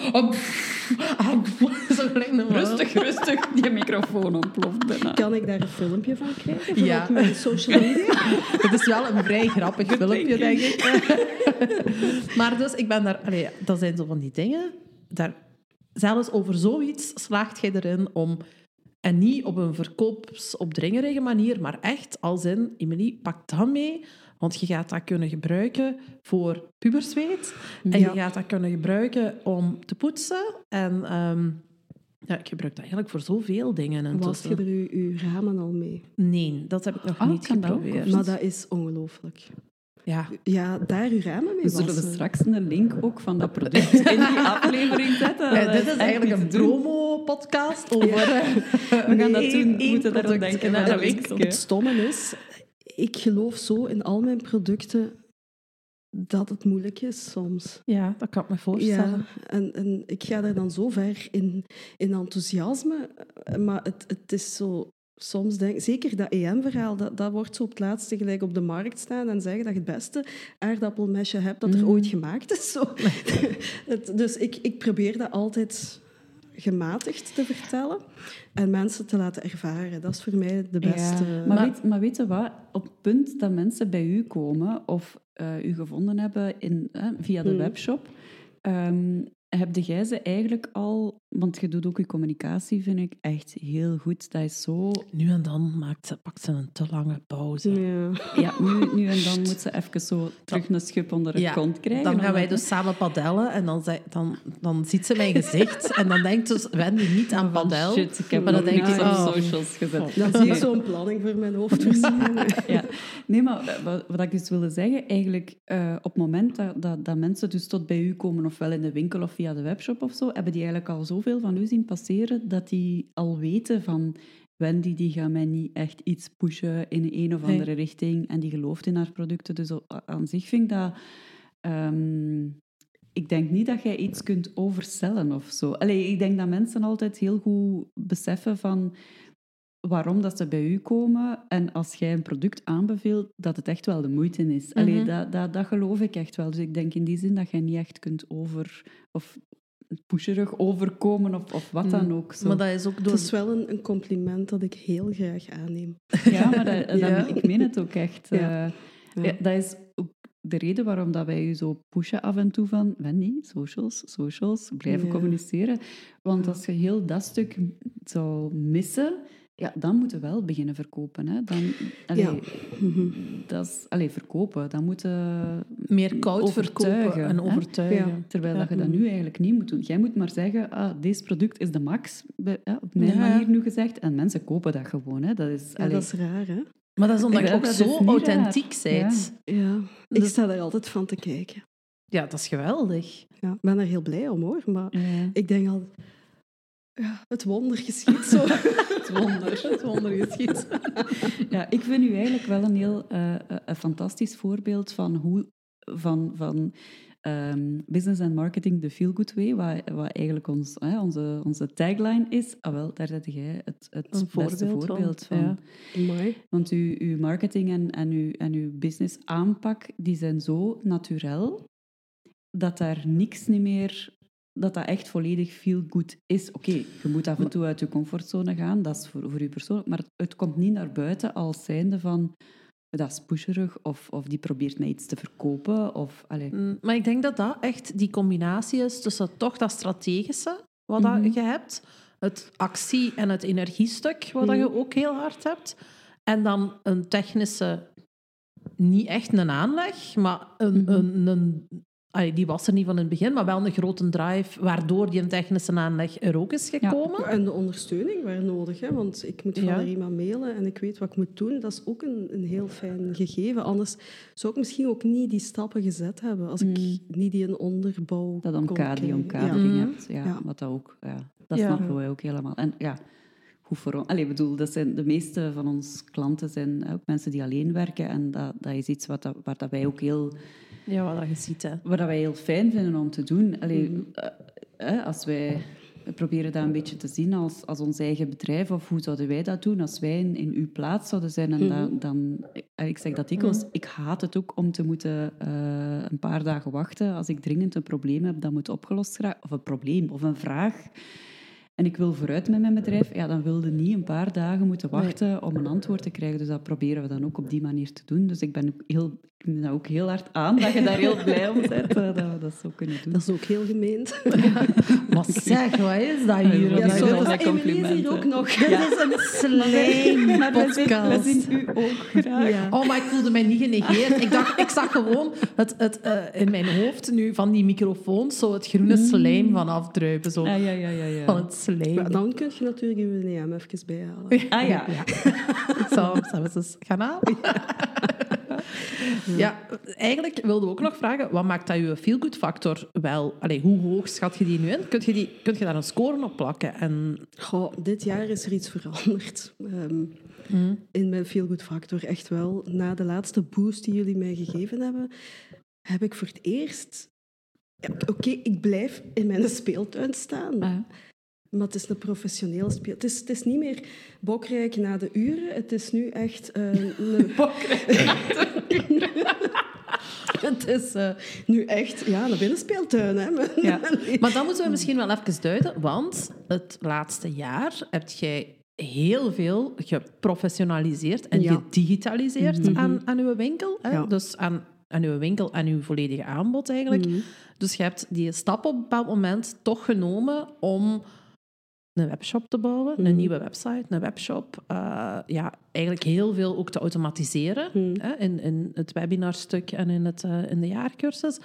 Zo Rustig, rustig. Die microfoon ontploft bijna. Kan ik daar een filmpje van krijgen? Ja. mijn social media? Het is wel een vrij grappig filmpje, denk ik. maar dus, ik ben daar... Allee, dat zijn zo van die dingen. Daar, zelfs over zoiets slaagt jij erin om... En niet op een verkoopsopdringerige manier, maar echt als in... Emily, pak dat mee, want je gaat dat kunnen gebruiken voor puberzweet. En Ja. je gaat dat kunnen gebruiken om te poetsen. En ehm, ja, ik gebruik dat eigenlijk voor zoveel dingen Was intussen. je er ramen al mee? Nee, dat heb ik nog Ah, niet geprobeerd. Maar dat is ongelooflijk. Ja, Ja, daar uw ramen mee We zullen we wassen. straks een link ook van dat product in die aflevering zetten. Ja, dit is eigenlijk een promo-podcast over... We gaan dat doen. We moeten daar product denken. Het stomme is, ik geloof zo in al mijn producten dat het moeilijk is soms. Ja, dat kan ik me voorstellen. Ja, en, en ik ga er dan zo ver in, in enthousiasme, eh, maar het, het is zo... Soms denk zeker dat EM-verhaal, dat, dat wordt zo op het laatste gelijk op de markt staan en zeggen dat je het beste aardappelmesje hebt dat er Mm. ooit gemaakt is. Zo. Het- dus ik, ik probeer dat altijd gematigd te vertellen en mensen te laten ervaren. Dat is voor mij de beste... Maar, maar, weet, maar weet je wat? Op het punt dat mensen bij u komen of eh, u gevonden hebben in, eh, via de Hmm. webshop, ehm heb jij ze eigenlijk al... Want je doet ook je communicatie, vind ik, echt heel goed. Dat is zo... Nu en dan maakt ze, pakt ze een te lange pauze. Ja. Ja, nu, nu en dan moet ze even zo terug een schub onder de Ja, kont krijgen. Dan gaan wij dus samen padellen en dan, zei- dan, dan ziet ze mijn gezicht en dan denkt dus Wendy niet aan Van, padel. Shit, ik heb Maar dan denk ik, op oh. socials gezet. Oh. Dan zie ik zo'n planning voor mijn hoofd. Ja, nee, maar wat, wat ik dus wilde zeggen, eigenlijk eh, op het moment dat, dat, dat mensen dus tot bij u komen, ofwel in de winkel of via de webshop of zo, hebben die eigenlijk al zoveel van u zien passeren dat die al weten van Wendy die gaat mij niet echt iets pushen in een of Nee. andere richting en die gelooft in haar producten. Dus aan zich vind ik dat... ehm, ik denk niet dat jij iets kunt overcellen of zo. Allee, ik denk dat mensen altijd heel goed beseffen van waarom dat ze bij u komen. En als jij een product aanbeveelt, dat het echt wel de moeite is. Allee, Mhm. dat, dat, dat geloof ik echt wel. Dus ik denk in die zin dat jij niet echt kunt over... Of pusherig overkomen of, of wat dan ook. Zo. Maar dat is ook Het door... is wel een, een compliment dat ik heel graag aanneem. Ja, maar dat, ik meen het ook echt. Ja. Eh, Ja. ja, dat is ook de reden waarom dat wij u zo pushen af en toe van Wendy, socials, socials, blijven Ja. communiceren. Want Ja. als je heel dat stuk zou missen, ja, dan moeten we wel beginnen verkopen. Hè. Dan, allee, Ja. Dat is, allee, verkopen, dan moeten meer koud verkopen overtuigen, en overtuigen. Ja. Terwijl Ja. dat je dat nu eigenlijk niet moet doen. Jij moet maar zeggen, ah, deze product is de max, op mijn Ja. manier nu gezegd. En mensen kopen dat gewoon. Hè. Dat is, Ja, allee, dat is raar, hè? Maar dat is omdat Ja, je ook zo authentiek bent. Ja. Ik Dus- sta daar altijd van te kijken. Ja, dat is geweldig. Ja, ik ben er heel blij om, hoor. Maar Ja. ik denk al... Ja, het wonder geschiet zo. Het wonder. Het wonder geschiet. Ja, ik vind u eigenlijk wel een heel eh, eh, een fantastisch voorbeeld van hoe van, van ehm, business en marketing the feel good way, wat, wat eigenlijk ons, hè, onze, onze tagline is. Ah wel, daar zet jij het, het Een beste voorbeeld van, voorbeeld van. ja. Mooi. Want uw, uw marketing en, en, uw, en uw business aanpak, die zijn zo natuurlijk dat daar niks niet meer... Dat dat echt volledig feel good is. Oké, je moet af en toe uit je comfortzone gaan, dat is voor, voor u persoonlijk, maar het komt niet naar buiten als zijnde van dat is pusherig of, of die probeert mij iets te verkopen. Of. Mm, Maar ik denk dat dat echt die combinatie is tussen toch dat strategische, wat dat Mhm. je hebt, het actie- en het energiestuk, wat dat je ook heel hard hebt, en dan een technische, niet echt een aanleg, maar een, Mhm. een, een allee, die was er niet van in het begin, maar wel een grote drive, waardoor die een technische aanleg er ook is gekomen. En de ondersteuning waar nodig, hè? want ik moet Ja. Valerie mailen en ik weet wat ik moet doen. Dat is ook een, een heel fijn gegeven. Anders zou ik misschien ook niet die stappen gezet hebben als ik Mm. niet die een onderbouw dat omkadering Ja. hebt. Ja, Ja. Wat dat ook, ja, dat Ja. snappen wij ook helemaal. En ja, goed voor ons. Allee, ik bedoel, dat zijn, de meeste van onze klanten zijn ook mensen die alleen werken. En dat, dat is iets wat dat, waar dat wij ook heel, Ja, wat dat je ziet. Hè. wat dat wij heel fijn vinden om te doen. Allee, eh, hè, als wij... We proberen dat een beetje te zien als, als ons eigen bedrijf. Of hoe zouden wij dat doen als wij in, in uw plaats zouden zijn? En dan, dan, eh, ik zeg dat dikwijls, ik haat het ook om te moeten eh, een paar dagen wachten. Als ik dringend een probleem heb dat moet opgelost raken. Of een probleem, of een vraag. En ik wil vooruit met mijn bedrijf. Ja, dan wilde niet een paar dagen moeten wachten om een antwoord te krijgen. Dus dat proberen we dan ook op die manier te doen. Dus ik ben ook heel, ik neem dat ook heel hard aan dat je daar heel blij om bent eh, dat we dat zo kunnen doen. Dat is ook heel gemeend. Wat zeg, wat is dat hier? Ja, zo dat? is dat is hier ook nog. Ja. Dat is een Slijm Maar wij zien, u ook graag. Ja. Oh, maar ik voelde mij niet genegeerd. Ik, dacht, ik zag gewoon het, het, eh, in mijn hoofd nu van die microfoons zo het groene slijm van afdruipen. Zo. Ah, ja, ja, ja. ja. Van het slijm. Maar dan kun je natuurlijk je WNM even bijhalen. Ah ja. Hem zelfs eens gaan halen. Ja, eigenlijk wilden we ook nog vragen, wat maakt dat je feel-good factor wel... Allee, hoe hoog schat je die nu in? Kun je, die, kun je daar een score op plakken? En, Goh, dit jaar is er iets veranderd ehm, in mijn feel-good factor. Echt wel. Na de laatste boost die jullie mij gegeven hebben, heb ik voor het eerst... Ja, Oké, ik blijf in mijn speeltuin staan. Ah. Maar het is een professionele speel. Het is, het is niet meer bokrijk na de uren. Het is nu echt eh, een... het is eh, nu echt ja, een binnenspeeltuin. Hè? Ja. Maar dan moeten we misschien wel even duiden, want het laatste jaar heb jij heel veel geprofessionaliseerd en Ja. gedigitaliseerd aan, aan uw winkel. Hè? Ja. Dus aan, aan uw winkel en uw volledige aanbod eigenlijk. Mhm. Dus je hebt die stap op een bepaald moment toch genomen om een webshop te bouwen, een Mhm. nieuwe website, een webshop. eh, ja, eigenlijk heel veel ook te automatiseren Mhm. hè, in, in het webinarstuk en in, het, eh, in de jaarcursus.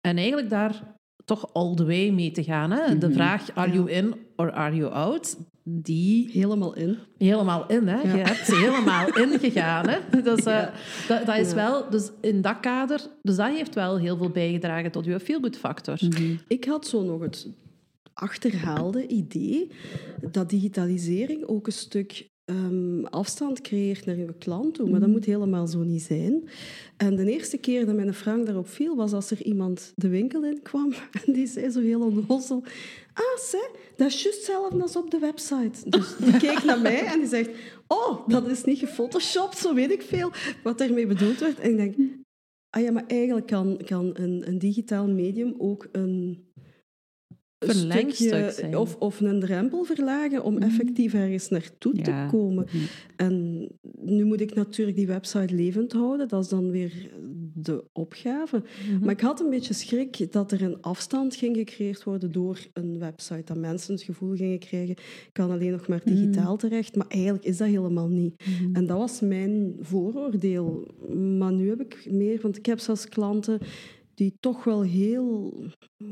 En eigenlijk daar toch all the way mee te gaan. Hè? De Mhm. vraag, are Ja. you in or are you out? Die Helemaal in. helemaal in. Hè? Je Ja. hebt ze helemaal ingegaan. Hè? Dus, eh, dat, dat is wel, dus in dat kader, dus dat heeft wel heel veel bijgedragen tot je feel-good factor. Ik had zo nog het achterhaalde idee dat digitalisering ook een stuk ehm, afstand creëert naar je klant toe. Maar dat moet helemaal zo niet zijn. En de eerste keer dat mijn Frank daarop viel, was als er iemand de winkel in kwam en die zei zo heel onnozel... Ah, zeg, dat is juist hetzelfde als op de website. Dus die keek naar mij en die zegt... Oh, dat is niet gefotoshopt, zo weet ik veel wat daarmee bedoeld wordt. En ik denk... Ah ja, maar eigenlijk kan, kan een, een digitaal medium ook een stukje- zijn. Of, of een drempel verlagen om effectief ergens naartoe Ja. te komen. Ja. En nu moet ik natuurlijk die website levend houden. Dat is dan weer de opgave. Maar ik had een beetje schrik dat er een afstand ging gecreëerd worden door een website. Dat mensen het gevoel gingen krijgen, ik kan alleen nog maar digitaal terecht. Maar eigenlijk is dat helemaal niet. En dat was mijn vooroordeel. Maar nu heb ik meer, want ik heb zelfs klanten die toch wel heel,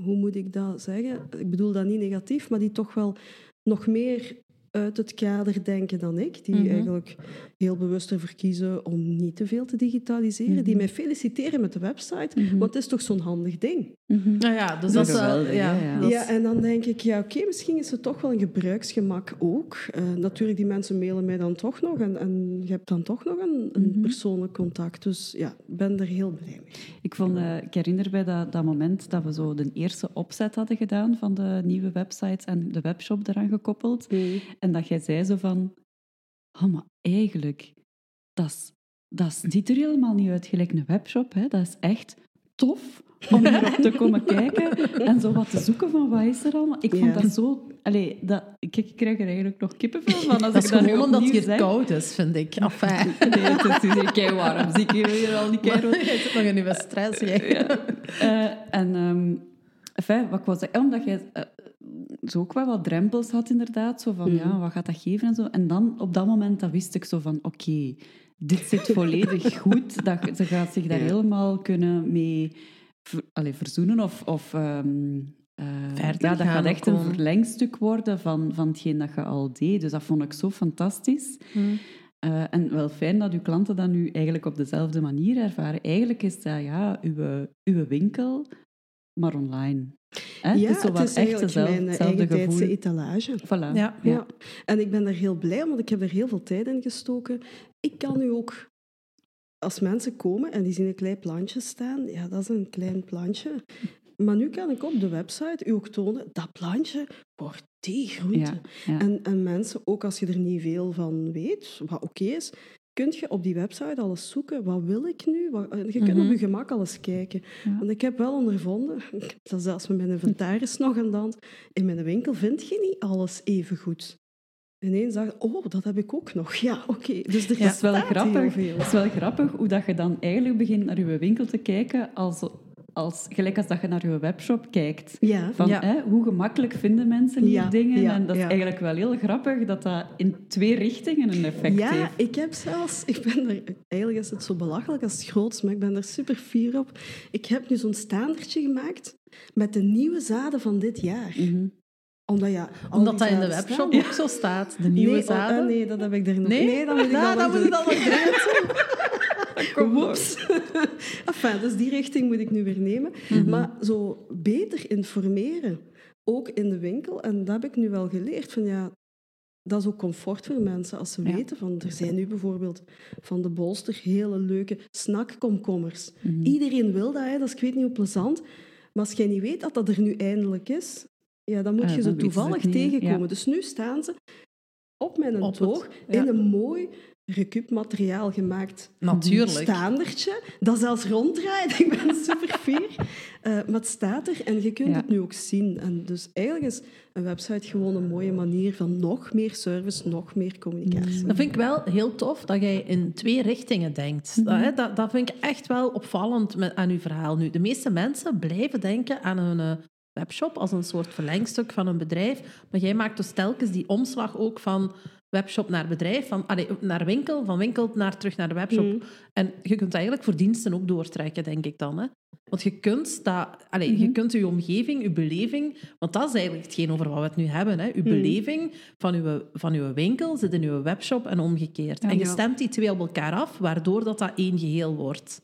hoe moet ik dat zeggen? Ik bedoel dat niet negatief, maar die toch wel nog meer uit het kader denken dan ik. Die Mhm. eigenlijk heel bewust ervoor kiezen om niet te veel te digitaliseren. Die mij feliciteren met de website, want het is toch zo'n handig ding. Mhm. Nou ja, dus Dat is wel... geweldig, Ja, ja. en dan denk ik, ja, oké, misschien is het toch wel een gebruiksgemak ook. Eh, natuurlijk, die mensen mailen mij dan toch nog en, en je hebt dan toch nog een, een Mhm. persoonlijk contact. Dus ja, ik ben er heel blij mee. Ik, vond, eh, ik herinner bij dat, dat moment dat we zo de eerste opzet hadden gedaan van de nieuwe websites en de webshop eraan gekoppeld. En dat jij zei zo van... Oh, maar eigenlijk, dat is- dat ziet er helemaal niet uit gelijk een webshop. Hè. Dat is echt tof om hierop te komen kijken en zo wat te zoeken van wat is er allemaal. Ik vond dat zo... Allee, dat, ik, ik krijg er eigenlijk nog kippenvel van als Dat ik dat nu omdat het hier zeg. koud is, vind ik. Enfin, Nee, het is hier kei warm. Zie ik hier, al die kei je zit nog in je stress. jij. Eh, en um, enfin, wat ik wou zeggen, omdat jij eh, zo ook wel wat drempels had inderdaad, zo van ja, wat gaat dat geven en zo. En dan op dat moment dat wist ik zo van oké, dit zit volledig goed. Dat, ze gaat zich daar Ja. helemaal kunnen mee ver, allee, verzoenen of... of ehm, eh, Verder ja, dat gaat echt een verlengstuk worden van, van hetgeen dat je al deed. Dus dat vond ik zo fantastisch. Eh, en wel fijn dat uw klanten dat nu eigenlijk op dezelfde manier ervaren. Eigenlijk is dat ja, uw, uw winkel, maar online. Hè? Ja, het is zo het is echt eigenlijk dezelfde- mijn etalage. Voilà. Ja. Ja. En ik ben daar heel blij om, want ik heb er heel veel tijd in gestoken. Ik kan nu ook, als mensen komen en die zien een klein plantje staan, ja, dat is een klein plantje. Maar nu kan ik op de website u ook tonen, dat plantje wordt die groente. Ja, ja. En, en mensen, ook als je er niet veel van weet, wat oké is, kun je op die website alles zoeken. Wat wil ik nu? Wat, je kunt Mhm. op je gemak alles kijken. Ja. Want ik heb wel ondervonden, dat zelfs met mijn inventaris nog aan de hand, in mijn winkel vind je niet alles even goed. Ineens ik, oh, dat heb ik ook nog. Ja, oké. Dus er is wel grappig. Het is wel grappig hoe dat je dan eigenlijk begint naar je winkel te kijken als, als, gelijk als dat je naar je webshop kijkt. Ja, Van, Ja. hè, hoe gemakkelijk vinden mensen hier Ja, dingen? ja, en dat is ja. eigenlijk wel heel grappig dat dat in twee richtingen een effect ja, heeft. ik heb zelfs, ik ben er, eigenlijk is het zo belachelijk als het groot is, maar ik ben er super fier op. Ik heb nu zo'n staandertje gemaakt met de nieuwe zaden van dit jaar. Mhm. Omdat, ja, Omdat dat in de zaden webshop staan. ook zo staat. De nieuwe nee, oh, zaden. ah, nee, dat heb ik er nog Nee? dat moet ik Ja, dan moet doen. dan nog doen. Woeps. enfin, dus die richting moet ik nu weer nemen. Mhm. Maar zo beter informeren, ook in de winkel. En dat heb ik nu wel geleerd. Van, ja, dat is ook comfort voor mensen als ze Ja. weten van... Er zijn nu bijvoorbeeld van de bolster hele leuke snackkomkommers. Mhm. Iedereen wil dat, hè, dat is ik weet niet hoe plezant. Maar als jij niet weet dat dat er nu eindelijk is, ja, dan moet je dan ze toevallig tegenkomen. Ja. Dus nu staan ze op mijn Op het- toog ja. in een mooi recup-materiaal gemaakt Natuurlijk. staandertje, dat zelfs ronddraait. Ik ben super fier. Eh, maar het staat er en je kunt Ja. het nu ook zien. En dus eigenlijk is een website gewoon een mooie manier van nog meer service, nog meer communicatie. Dat vind ik wel heel tof dat jij in twee richtingen denkt. Mhm. dat, dat, dat vind ik echt wel opvallend met, aan uw verhaal nu. De meeste mensen blijven denken aan een eh, webshop als een soort verlengstuk van een bedrijf. Maar jij maakt dus telkens die omslag ook van webshop naar bedrijf, van, allee, naar winkel, van winkel naar terug naar de webshop. Mhm. En je kunt eigenlijk voor diensten ook doortrekken, denk ik dan. Hè? Want je kunt, dat, allee, je Mhm. kunt je omgeving, je beleving... Want dat is eigenlijk hetgeen over wat we het nu hebben. Hè? Je Mhm. beleving van je, van uw winkel zit in je webshop en omgekeerd. Ja. en je Ja. stemt die twee op elkaar af, waardoor dat, dat één geheel wordt.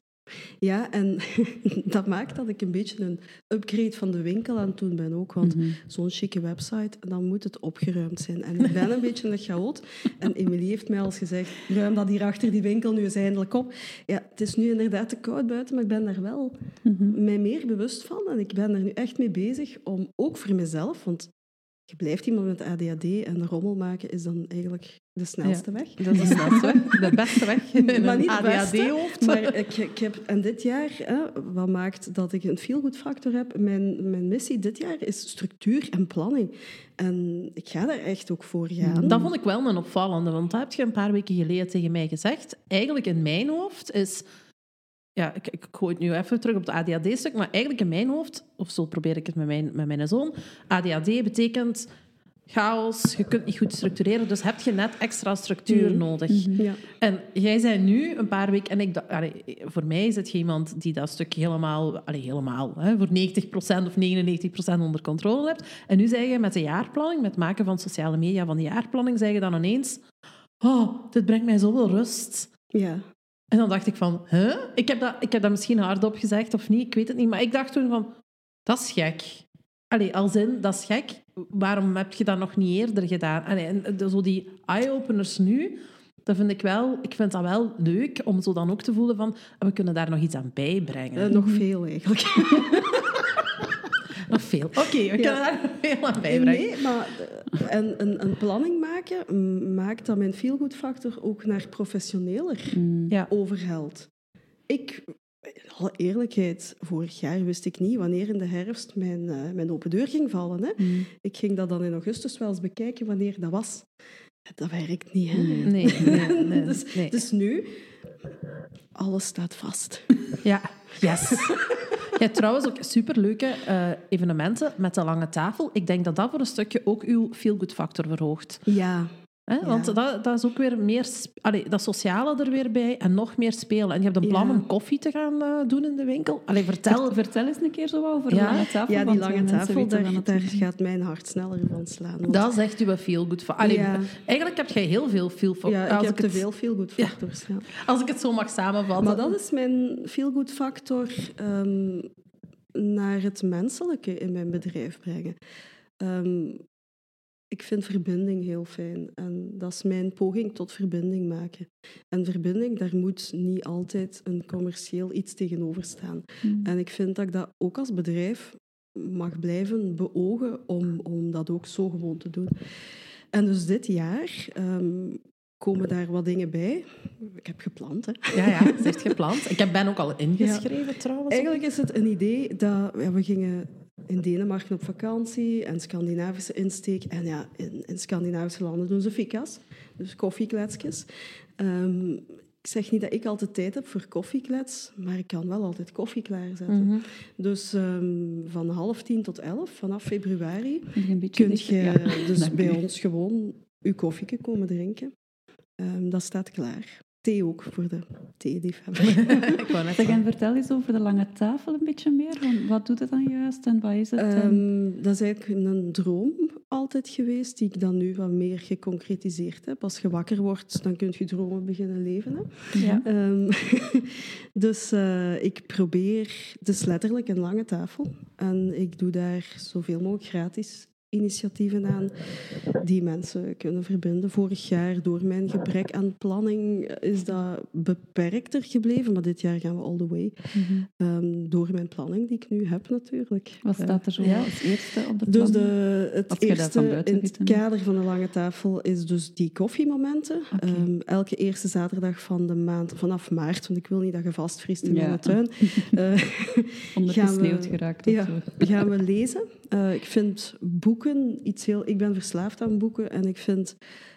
Ja, en dat maakt dat ik een beetje een upgrade van de winkel aan het doen ben ook. Want Mhm. zo'n chique website, dan moet het opgeruimd zijn. En ik ben een beetje een chaot. En Emilie heeft mij al eens gezegd, ruim dat hier achter die winkel nu eens eindelijk op. Ja, het is nu inderdaad te koud buiten, maar ik ben daar wel Mhm. mij meer bewust van. En ik ben er nu echt mee bezig om, ook voor mezelf, want je blijft iemand met ADHD en rommel maken is dan eigenlijk de snelste weg. Dat is de snelste weg. De beste weg in Maar niet ADHD-hoofd. Maar ik, ik heb, en dit jaar, hè, wat maakt dat ik een feel-good factor heb? Mijn, mijn missie dit jaar is structuur en planning. En ik ga daar echt ook voor gaan. Dat vond ik wel een opvallende, want dat heb je een paar weken geleden tegen mij gezegd. Eigenlijk in mijn hoofd is... Ja, ik, ik gooi het nu even terug op het ADHD-stuk, maar eigenlijk in mijn hoofd, of zo probeer ik het met mijn, met mijn zoon, ADHD betekent chaos, je kunt niet goed structureren, dus heb je net extra structuur Mm. nodig. Ja. En jij zei nu een paar weken, en ik allee, voor mij is het iemand die dat stuk helemaal, allee, helemaal hè, voor 90% of 99% onder controle hebt. En nu zeg je met de jaarplanning, met het maken van sociale media van de jaarplanning, zeg je dan ineens, oh, dit brengt mij zoveel rust. ja. En dan dacht ik van, huh? Ik heb dat, ik heb dat misschien hardop gezegd of niet, ik weet het niet, maar ik dacht toen van, dat is gek. Allee, als in, dat is gek. Waarom heb je dat nog niet eerder gedaan? Allee, en de- zo die eye-openers nu, dat vind ik wel, ik vind dat wel leuk om zo dan ook te voelen van, we kunnen daar nog iets aan bijbrengen. Eh, nog veel eigenlijk. nog veel. Oké, we kunnen daar veel aan bijbrengen. Nee, maar eh, en, een, een planning maken mm, maakt dat mijn feel-good factor ook naar professioneler Mm. Overhelt. Ik in alle eerlijkheid, vorig jaar wist ik niet wanneer in de herfst mijn, eh, mijn open deur ging vallen. Hè. Mm. Ik ging dat dan in augustus wel eens bekijken wanneer dat was. Dat werkt niet, hè. Nee. Nee, nee, nee. Dus, nee. dus nu, alles staat vast. Ja, yes. Hebt trouwens ook superleuke eh, evenementen met de lange tafel. Ik denk dat dat voor een stukje ook uw feel-good factor verhoogt. Ja, Hè? Ja. Want dat, dat is ook weer meer... Allee, dat sociale er weer bij en nog meer spelen. En je hebt een plan Ja. om koffie te gaan eh, doen in de winkel. Allee, vertel. Vertel, vertel eens een keer zo wat over Ja. de lange tafel. ja die lange tafel, daar, daar gaat mijn hart sneller van slaan. want- Dat is echt uw feel-good factor. Allee, Ja. Eigenlijk heb jij heel veel feel ja, ik als, heb ik te het, veel feel good factors. Ja. als ik het zo mag samenvatten. Maar dat is mijn feel good factor ehm, naar het menselijke in mijn bedrijf brengen. Ehm, ik vind verbinding heel fijn en dat is mijn poging tot verbinding maken. En verbinding, daar moet niet altijd een commercieel iets tegenover staan. Mm. En ik vind dat ik dat ook als bedrijf mag blijven beogen om, om dat ook zo gewoon te doen. En dus dit jaar ehm, komen daar wat dingen bij. Ik heb gepland, hè. Ja, ja, is echt gepland. Ik heb- ben ook al ingeschreven trouwens. Eigenlijk is het een idee dat ja, we gingen in Denemarken op vakantie en Scandinavische insteek. En ja, in, in Scandinavische landen doen ze fika's, dus koffiekletsjes. Ehm, ik zeg niet dat ik altijd tijd heb voor koffieklets, maar ik kan wel altijd koffie klaarzetten. Mhm. Dus ehm, van half tien tot elf, vanaf februari, Kun je Ja, dus dank bij u. ons gewoon uw koffie komen drinken. Ehm, dat staat klaar. Thee ook voor de theeliefhebber. ik wou net zeggen. vertel eens over de lange tafel een beetje meer. Want wat doet het dan juist en wat is het? Ehm, dat is eigenlijk een droom altijd geweest, die ik dan nu wat meer geconcretiseerd heb. Als je wakker wordt, dan kun je dromen beginnen leven. Hè? ja. Ehm, dus eh, ik probeer, is letterlijk een lange tafel. En ik doe daar zoveel mogelijk gratis initiatieven aan die mensen kunnen verbinden. Vorig jaar, door mijn gebrek aan planning, is dat beperkter gebleven. Maar dit jaar gaan we all the way. Mhm. Ehm, door mijn planning die ik nu heb natuurlijk. Wat staat er zo Ja. als eerste op de dus de, het je eerste in het kader van de lange tafel is dus die koffiemomenten. Ehm, elke eerste zaterdag van de maand, vanaf maart, want ik wil niet dat je vastvriest in Ja. mijn tuin, eh, Ondergesneeuwd gaan we- geraakt ja. gaan we lezen. Eh, ik vind boeken iets heel... Ik ben verslaafd aan boeken en ik vind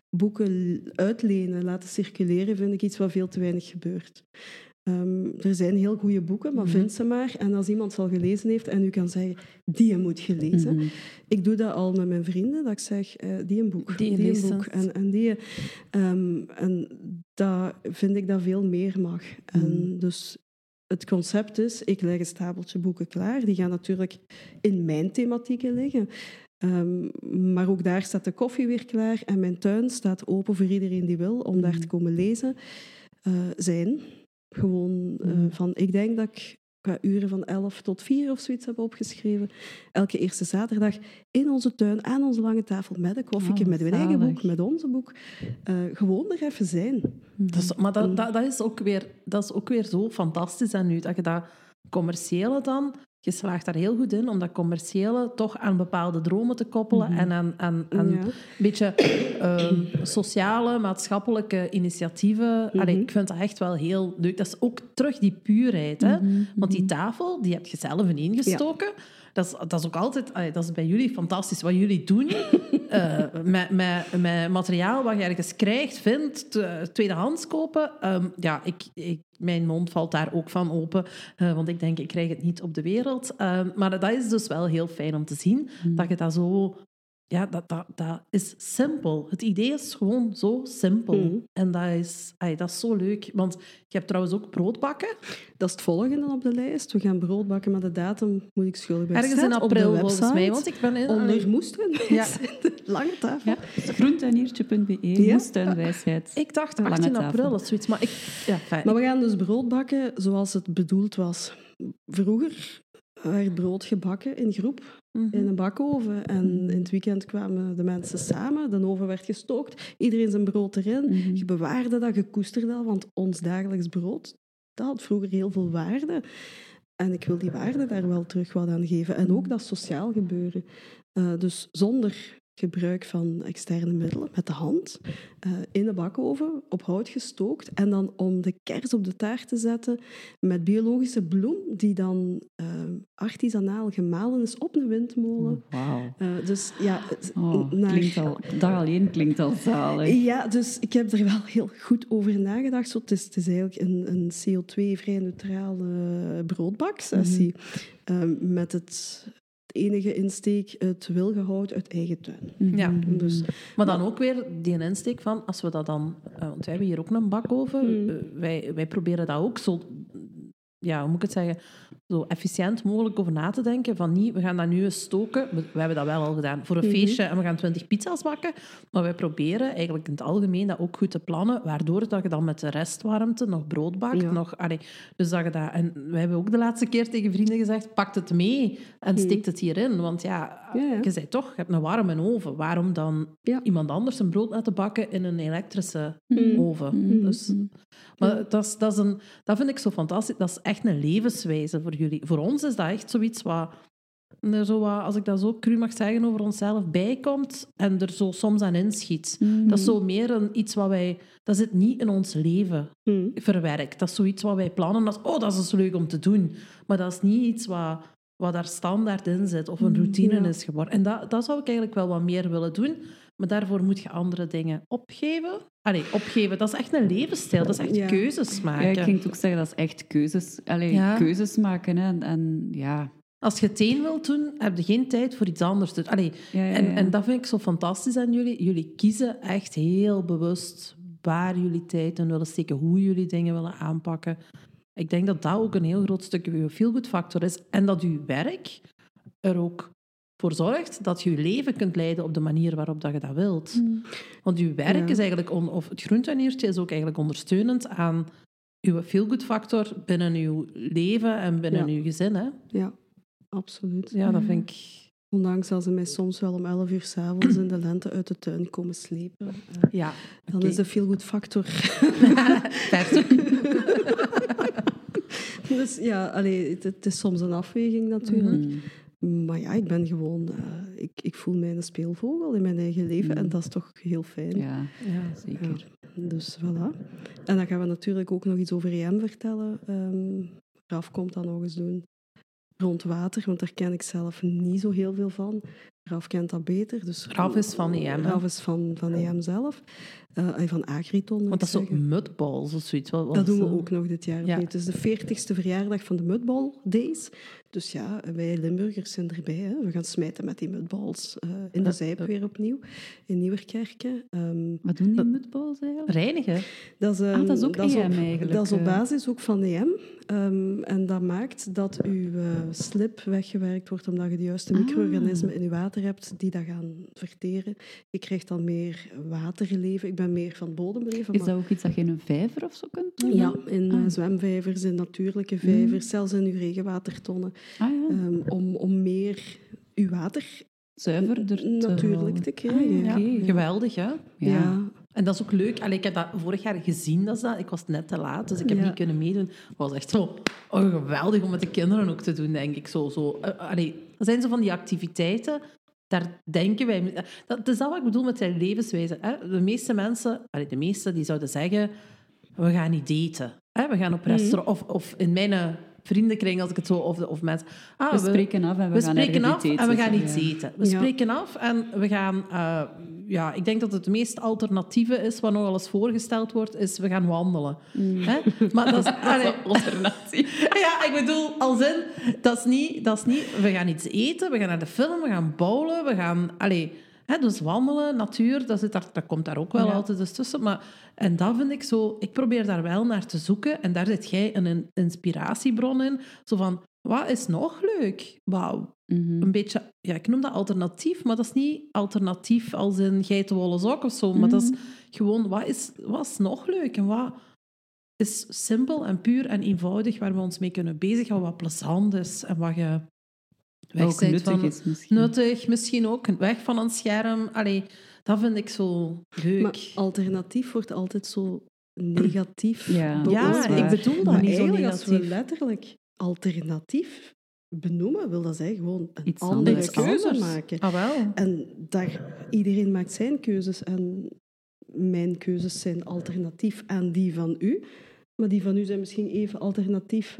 boeken uitlenen, laten circuleren, vind ik iets wat veel te weinig gebeurt. Ehm, er zijn heel goede boeken, maar Mhm. vind ze maar. En als iemand ze al gelezen heeft en u kan zeggen, die moet je lezen. Mhm. Ik doe dat al met mijn vrienden, dat ik zeg, eh, die een boek, Die een boek. En, en die... ehm, en dat vind ik dat veel meer mag. En Mm. dus het concept is, ik leg een stapeltje boeken klaar. Die gaan natuurlijk in mijn thematieken liggen. Ehm, maar ook daar staat de koffie weer klaar. En mijn tuin staat open voor iedereen die wil om daar Mm. te komen lezen. eh, zijn. Gewoon eh, Mm. van, ik denk dat ik qua uren van 11 tot 4 of zoiets heb opgeschreven. Elke eerste zaterdag in onze tuin, aan onze lange tafel, met een koffietje, Oh, met mijn eigen boek, met onze boek. Eh, gewoon er even zijn. Dat is- maar dat, dat, dat, is ook weer, dat is ook weer zo fantastisch aan nu. Dat je dat commerciële dan... Je slaagt daar heel goed in om dat commerciële toch aan bepaalde dromen te koppelen Mhm. en aan, aan, aan Ja. een beetje ehm, sociale, maatschappelijke initiatieven. Allee, Mhm. ik vind dat echt wel heel leuk. Dat is ook terug die puurheid. Hè? Mhm, Want die mhm. tafel, die heb je zelf ingestoken. Dat, is, dat is ook altijd... allee, dat is bij jullie fantastisch wat jullie doen. eh, met, met, met materiaal wat je ergens krijgt, vindt, tweedehands kopen. Ehm, ja, ik, ik, mijn mond valt daar ook van open. eh, want ik denk, ik krijg het niet op de wereld. Ehm, maar dat is dus wel heel fijn om te zien. Mhm. Dat je dat zo... Ja, dat, dat, dat is simpel. Het idee is gewoon zo simpel. Mhm. En dat is, ay, dat is zo leuk. Want je hebt trouwens ook broodbakken. Dat is het volgende op de lijst. We gaan brood bakken, maar de datum moet ik schuldig bij Ergens in Zet op de april volgens mij. website. Want ik ben in... Onder moestuin. Ja. de lange tafel. Ja, groentuiniertje.be, Ja. moestuinwijsheid. Ik dacht Lange 18 tafel. april of zoiets. Maar ik... Ja, fijn. Maar we gaan dus brood bakken zoals het bedoeld was. Vroeger werd brood gebakken in groep Mhm. in een bakoven. En in het weekend kwamen de mensen samen. De oven werd gestookt. Iedereen zijn brood erin. Mhm. Je bewaarde dat, je koesterde dat. Want ons dagelijks brood, dat had vroeger heel veel waarde. En ik wil die waarde daar wel terug wat aan geven. En ook dat sociaal gebeuren. Eh, dus zonder gebruik van externe middelen met de hand eh, in de bakoven op hout gestookt. En dan om de kers op de taart te zetten met biologische bloem die dan uh, artisanaal gemalen is op een windmolen. Wauw. Uh, dus ja, oh, naar... klinkt al, dat alleen klinkt al zalig. Ja, dus ik heb er wel heel goed over nagedacht. Zo, het, is, het is eigenlijk een, een CO2-vrij neutrale broodbaksessie. Mm -hmm. met het enige insteek het wilgehoud uit eigen tuin. Ja. Dus, maar dan ook weer die insteek van, als we dat dan... Uh, want wij hebben hier ook een bakoven. Mm. wij, wij proberen dat ook zo... Ja, hoe moet ik het zeggen? Zo efficiënt mogelijk over na te denken. Van niet, we gaan dat nu eens stoken. We, we hebben dat wel al gedaan voor een mm-hmm. feestje en we gaan twintig pizza's bakken. Maar wij proberen eigenlijk in het algemeen dat ook goed te plannen. Waardoor dat je dan met de restwarmte nog brood bakt. Ja. Nog, allee, dus dat je dat, en we hebben ook de laatste keer tegen vrienden gezegd, pak het mee en steek het hierin. Want ja, ja, ja. je zei toch, je hebt een warme oven. Waarom dan iemand anders een brood laten bakken in een elektrische Mm. oven? Dus, maar dat, is, dat, is een, dat vind ik zo fantastisch. Dat is echt een levenswijze voor jullie. Voor ons is dat echt zoiets wat, er zo wat, als ik dat zo cru mag zeggen, over onszelf bijkomt en er zo soms aan inschiet. Mhm. Dat is zo meer een, iets wat wij... Dat zit niet in ons leven Mm. verwerkt. Dat is zoiets wat wij plannen als... Oh, dat is dus leuk om te doen. Maar dat is niet iets wat, wat daar standaard in zit of een routine Ja. is geworden. En dat, dat zou ik eigenlijk wel wat meer willen doen. Maar daarvoor moet je andere dingen opgeven. Allee, opgeven, dat is echt een levensstijl. Dat is echt Ja. keuzes Ja, maken. ik ging het ook zeggen, dat is echt keuzes, allee, Ja. keuzes maken. Hè. En, en ja, Als je het een wilt doen, heb je geen tijd voor iets anders. Dus, allee, ja, ja, En, ja. en dat vind ik zo fantastisch aan jullie. Jullie kiezen echt heel bewust waar jullie tijd in willen steken, hoe jullie dingen willen aanpakken. Ik denk dat dat ook een heel groot stuk uw feel-good factor is. En dat uw werk er ook voor zorgt dat je je leven kunt leiden op de manier waarop dat je dat wilt. Want uw werk Ja. is eigenlijk, on- of het groentuiniertje is ook eigenlijk ondersteunend aan uw feel-good factor binnen uw leven en binnen Ja. uw gezin. Hè? Ja, absoluut. Ja, dat vind ik... Ondanks dat ze mij soms wel om 11 uur s'avonds in de lente uit de tuin komen slepen. eh, Ja, dan is de feel-good factor. Dus ja, allee, het, het is soms een afweging natuurlijk. Mm. Maar ja, ik ben gewoon... eh, ik, ik voel mij een speelvogel in mijn eigen leven. En dat is toch heel fijn. ja, Ja. zeker. Dus voilà. En dan gaan we natuurlijk ook nog iets over EM vertellen. Ehm Raf komt dan nog eens doen rond water, want daar ken ik zelf niet zo heel veel van. Raf kent dat beter. Dus Raf is van EM, hè? Raf is van, van EM zelf. Eh, en van Agriton. Want dat is zeggen. mudballs of zoiets. Wat, wat Dat doen we ook nog dit jaar. Ja. Het is de 40ste verjaardag van de Mudball Days. Dus ja, wij Limburgers zijn erbij. Hè. We gaan smijten met die mudballs eh, in de. Zijp weer opnieuw. In Nieuwerkerken. Ehm, Wat doen die Dat- mudballs eigenlijk? Reinigen. Dat is, ehm, Ah, dat is ook op, EM eigenlijk, Dat is op eh. basis ook van EM. Ehm, en dat maakt dat uw eh, slip weggewerkt wordt omdat je de juiste Ah. micro-organismen in je water hebt die dat gaan verteren. Je krijgt dan meer waterleven. Ik ben meer van bodemleven. Is maar- dat ook iets dat je in een vijver of zo kunt doen? ja, in eh, Ah. zwemvijvers, in natuurlijke vijvers, zelfs in uw regenwatertonnen. Ah ja, ehm, om, om meer uw water zuiverder te natuurlijk te krijgen. Ah, Ja, geweldig, hè? Ja. Ja. En dat is ook leuk. Allee, ik heb dat vorig jaar gezien, dat dat. Ik was net te laat, dus ik heb Ja. niet kunnen meedoen. Het was echt zo oh, geweldig om met de kinderen ook te doen, denk ik. Zo, zo. eh, allee, dat zijn zo van die activiteiten, daar denken wij... Dat, dat is dat wat ik bedoel met zijn levenswijze. Hè? De meeste mensen, allee, de meeste die zouden zeggen, we gaan niet daten. Hè? We gaan op restaurant... Of, of in mijn eh, vriendenkring, als ik het zo... Of, of mensen... Ah, We spreken af en we, we gaan spreken af eten. en we gaan iets Ja. eten. We Ja. spreken af en we gaan... eh, ja, ik denk dat het meest alternatieve is, wat nog wel eens voorgesteld wordt, is we gaan wandelen. Hè? Maar dat is... allee, Alternatief. ja, ik bedoel, als in, dat is, niet, dat is niet... We gaan iets eten, we gaan naar de film, we gaan bowlen, we gaan... Allee, hè, dus wandelen, natuur, dat, zit daar, dat komt daar ook wel Ja. altijd eens tussen. Maar, en dat vind ik zo... Ik probeer daar wel naar te zoeken. En daar zit jij een, een inspiratiebron in. Zo van, wat is nog leuk? Wauw, Mhm. een beetje, ja, ik noem dat alternatief, maar dat is niet alternatief als in geitenwolle sok of zo. Maar dat is gewoon, wat is, wat is nog leuk en wat is simpel en puur en eenvoudig waar we ons mee kunnen bezighouden, wat plezant is en wat je weg Ook bent nuttig van, is misschien. nuttig, misschien ook weg van een scherm. Allee, dat vind ik zo leuk. Maar alternatief wordt altijd zo negatief Ja. ja, ik bedoel dat Maar niet zo eigenlijk, als we letterlijk alternatief benoemen, wil dat zeggen gewoon een Iets andere anders. keuze maken. Ah, wel. En daar, iedereen maakt zijn keuzes en mijn keuzes zijn alternatief aan die van u. Maar die van u zijn misschien even alternatief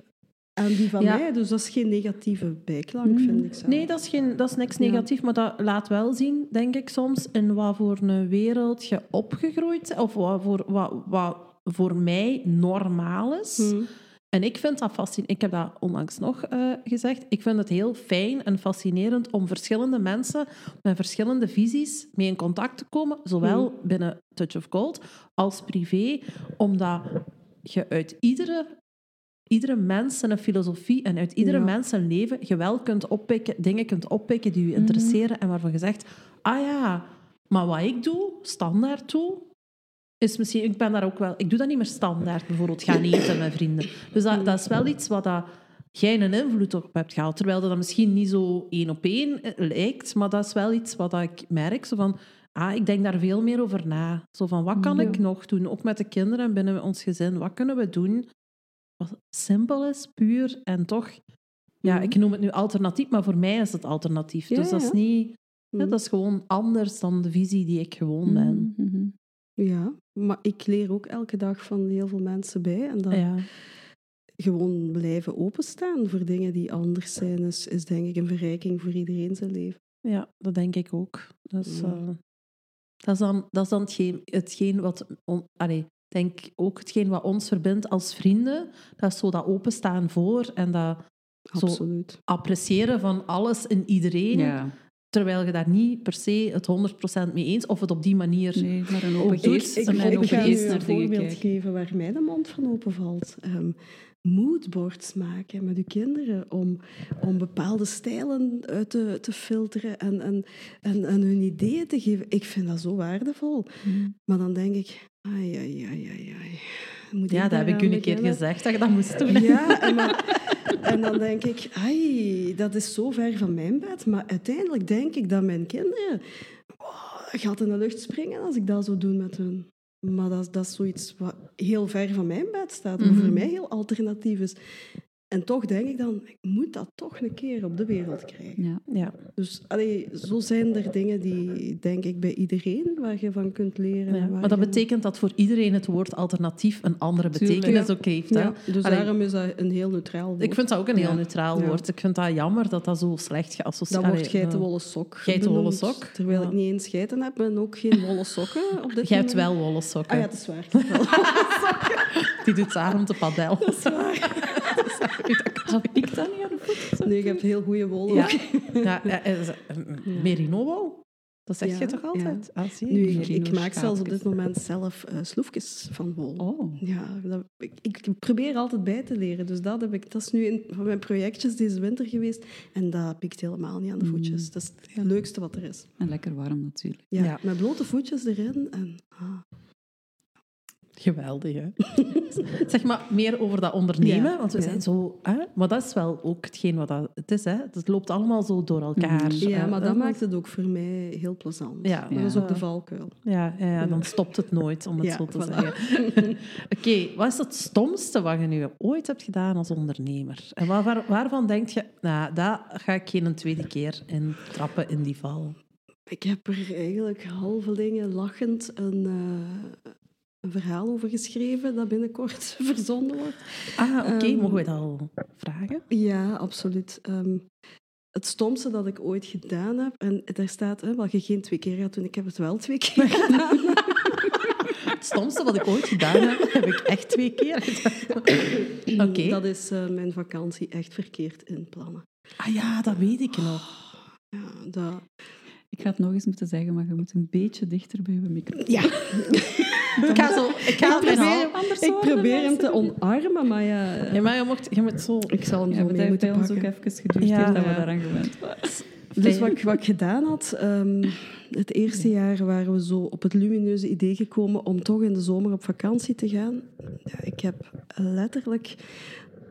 aan die van Ja. mij. Dus dat is geen negatieve bijklank, Mm. vind ik zelf. Nee, dat is, geen, dat is niks Ja. negatief, maar dat laat wel zien, denk ik soms, in wat voor een wereld je opgegroeid bent, of wat voor, wat, wat voor mij normaal is. Hm. En ik vind dat fascinerend. Ik heb dat onlangs nog eh, gezegd. Ik vind het heel fijn en fascinerend om verschillende mensen met verschillende visies mee in contact te komen, zowel binnen Touch of Gold als privé, omdat je uit iedere, iedere mens een filosofie en uit iedere Ja. mens een leven je wel kunt oppikken, dingen kunt oppikken die je interesseren en waarvan je zegt, ah ja, maar wat ik doe, standaard doe, is misschien, ik ben daar ook wel, ik doe dat niet meer standaard, bijvoorbeeld gaan eten met vrienden. Dus dat, dat is wel iets wat dat, jij een invloed op hebt gehad, terwijl dat misschien niet zo één op één eh, lijkt, maar dat is wel iets wat dat ik merk, zo van, ah, ik denk daar veel meer over na. Zo van, wat kan ik nog doen, ook met de kinderen en binnen ons gezin, wat kunnen we doen wat simpel is, puur en toch, ja, ik noem het nu alternatief, maar voor mij is het alternatief. Ja, dus dat is ja. niet, Hm. hè, dat is gewoon anders dan de visie die ik gewoon ben. Mhm. Ja, maar ik leer ook elke dag van heel veel mensen bij. En dat Ja. gewoon blijven openstaan voor dingen die anders zijn, is, is denk ik een verrijking voor iedereen zijn leven. Ja, dat denk ik ook. Dat is, Ja. eh, dat is dan, dat is dan hetgeen, hetgeen wat... On, allee, denk ook hetgeen wat ons verbindt als vrienden. Dat is zo dat openstaan voor en dat Zo- Absoluut. appreciëren van alles in iedereen. Ja, Terwijl je daar niet per se het 100% mee eens of het op die manier... nee, maar een open geest. Ik, en een ik ga naar een voorbeeld geven waar mij de mond van open valt. Ehm moodboards maken met uw kinderen om, om bepaalde stijlen uit te, te filteren en, en, en, en hun ideeën te geven. Ik vind dat zo waardevol. Mm. Maar dan denk ik, ai, ai, ai, ai, ai. Moet Ja, dat heb ik u een keer gezegd, dat je dat moest doen. Ja, en, maar- en dan denk ik, ai, dat is zo ver van mijn bed. Maar uiteindelijk denk ik dat mijn kinderen oh, gaat in de lucht springen als ik dat zou doen met hun. Maar dat, is- dat is zoiets wat heel ver van mijn bed staat, Mhm. voor mij heel alternatief is. En toch denk ik dan, ik moet dat toch een keer op de wereld krijgen. Ja. Ja. Dus allee, zo zijn er dingen die, denk ik, bij iedereen waar je van kunt leren. Ja, Maar dat je- betekent dat voor iedereen het woord alternatief een andere Tuurlijk. betekenis ook heeft. Hè? Ja, dus Allee, daarom is dat een heel neutraal woord. Ik vind dat ook een heel Ja. neutraal Ja. woord. Ik vind dat jammer dat dat zo slecht geassocieerd Dat wordt Allee, eh, geitenwolle sok. geitenwolle benoemd, sok. Terwijl Ja. ik niet eens geiten heb en ook geen wollen sokken op dit Jij hebt wel wollen Ah sokken. ja, dat is waar. ik heb wel. Die doet samen te padel. Dat is waar. Ik dat niet aan de voet? Nee, je hebt heel goede wol. Ja. eh, Merino-wol? Dat zeg je toch altijd? Ah, zie je? Nu, ik, ik maak zelfs op dit moment zelf eh, sloefjes van wol. Oh. Ja, dat, ik, ik probeer altijd bij te leren. Dus dat, heb ik, dat is nu een van mijn projectjes deze winter geweest. En dat pikt helemaal niet aan de voetjes. Dat is het leukste wat er is. En lekker warm natuurlijk. Ja, Ja. Met blote voetjes erin. En, ah. Geweldig, hè? zeg maar meer over dat ondernemen, Ja, want we ja. zijn zo... Hè? Maar dat is wel ook hetgeen wat dat, het is, hè? Het loopt allemaal zo door elkaar. Mhm. Ja, Eh, maar hè? dat maakt het ook voor mij heel plezant. Ja. Dat is ook de valkuil. Ja, ja, dan stopt het nooit, om het zo te voilà. zeggen. Oké, wat is het stomste wat je nu ooit hebt gedaan als ondernemer? En waar, waar- waarvan denk je, nou, daar ga ik geen tweede keer in trappen in die val? Ik heb er eigenlijk halvelingen lachend een, eh, een verhaal over geschreven dat binnenkort verzonden wordt. Ah, oké, Ehm, mogen we dat al vragen? Ja, absoluut. Ehm, het stomste dat ik ooit gedaan heb, en daar staat hè, wat je geen twee keer gaat doen, ik heb het wel twee keer gedaan. Het stomste wat ik ooit gedaan heb, heb ik echt twee keer gedaan. Oké. Dat is eh, mijn vakantie echt verkeerd inplannen. Ah ja, dat weet ik nog. Ja, dat... Ik ga het nog eens moeten zeggen, maar je moet een beetje dichter bij je microfoon. ja. Ik ga zo... Ik ga Ik mijn probeer, ik probeer hem te omarmen, maar ja... Ja, maar je, mocht, je moet zo... Ik zal hem zo mee moeten ons ook even geduurd Ja. dat we Ja. daaraan gewend waren. Dus wat, ik- wat ik gedaan had, ehm, het eerste jaar waren we zo op het lumineuze idee gekomen om toch in de zomer op vakantie te gaan. Ja, ik heb letterlijk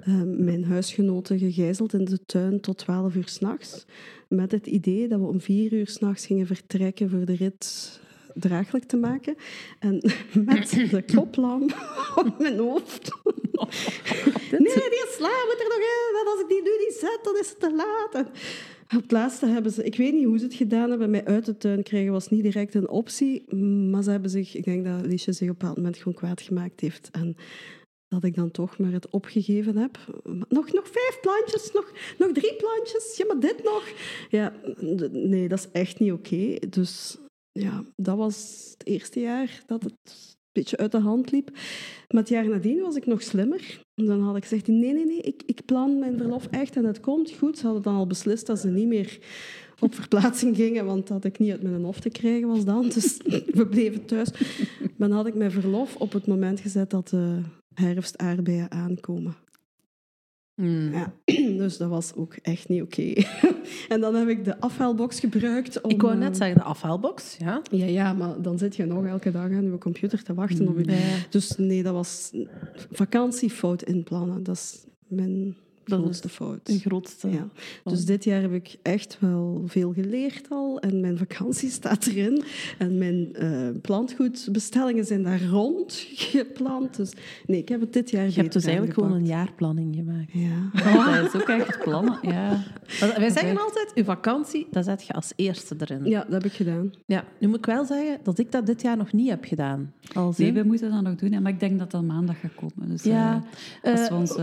ehm, mijn huisgenoten gegijzeld in de tuin tot 12 uur s'nachts. Met het idee dat we om 4 uur s'nachts gingen vertrekken voor de rit draaglijk te maken. En met de koplamp op mijn hoofd. Nee, die sla moet er nog in. En als ik die nu niet zet, dan is het te laat. En op het laatste hebben ze... Ik weet niet hoe ze het gedaan hebben. Mij uit de tuin krijgen was niet direct een optie. Maar ze hebben zich... Ik denk dat Liesje zich op een bepaald moment gewoon kwaad gemaakt heeft. En dat ik dan toch maar het opgegeven heb. Nog, nog vijf plantjes, nog, nog drie plantjes. Ja, maar dit nog. Ja, nee, dat is echt niet oké. Dus ja, dat was het eerste jaar dat het een beetje uit de hand liep. Maar het jaar nadien was ik nog slimmer. Dan had ik gezegd, nee, nee, nee, ik, ik plan mijn verlof echt en het komt goed. Ze hadden dan al beslist dat ze niet meer op verplaatsing gingen, want dat ik niet uit mijn hof te krijgen was dan. Dus we bleven thuis. Maar dan had ik mijn verlof op het moment gezet dat de herfstaardbeien aankomen. Hmm. Ja, dus dat was ook echt niet oké. en dan heb ik de afhaalbox gebruikt om... Ik wou eh, net zeggen, de afhaalbox. Ja. Ja, ja, maar dan zit je nog elke dag aan je computer te wachten op je... Ja. Dus nee, dat was vakantiefout inplannen. Dat is mijn Dat is grootste fout. De grootste. Ja. Dus dit jaar heb ik echt wel veel geleerd al. En mijn vakantie staat erin. En mijn eh, plantgoedbestellingen zijn daar rond gepland. Dus nee, ik heb het dit jaar Je hebt dus eigenlijk gewoon een jaarplanning gemaakt. Ja. Oh, dat is ook echt plannen. Ja. Wij zeggen altijd, uw vakantie, dat zet je als eerste erin. ja, dat heb ik gedaan. Ja, nu moet ik wel zeggen dat ik dat dit jaar nog niet heb gedaan. Als Nee, in- we moeten dat nog doen, maar ik denk dat dat maandag gaat komen. Dus Ja, eh, als eh, we ons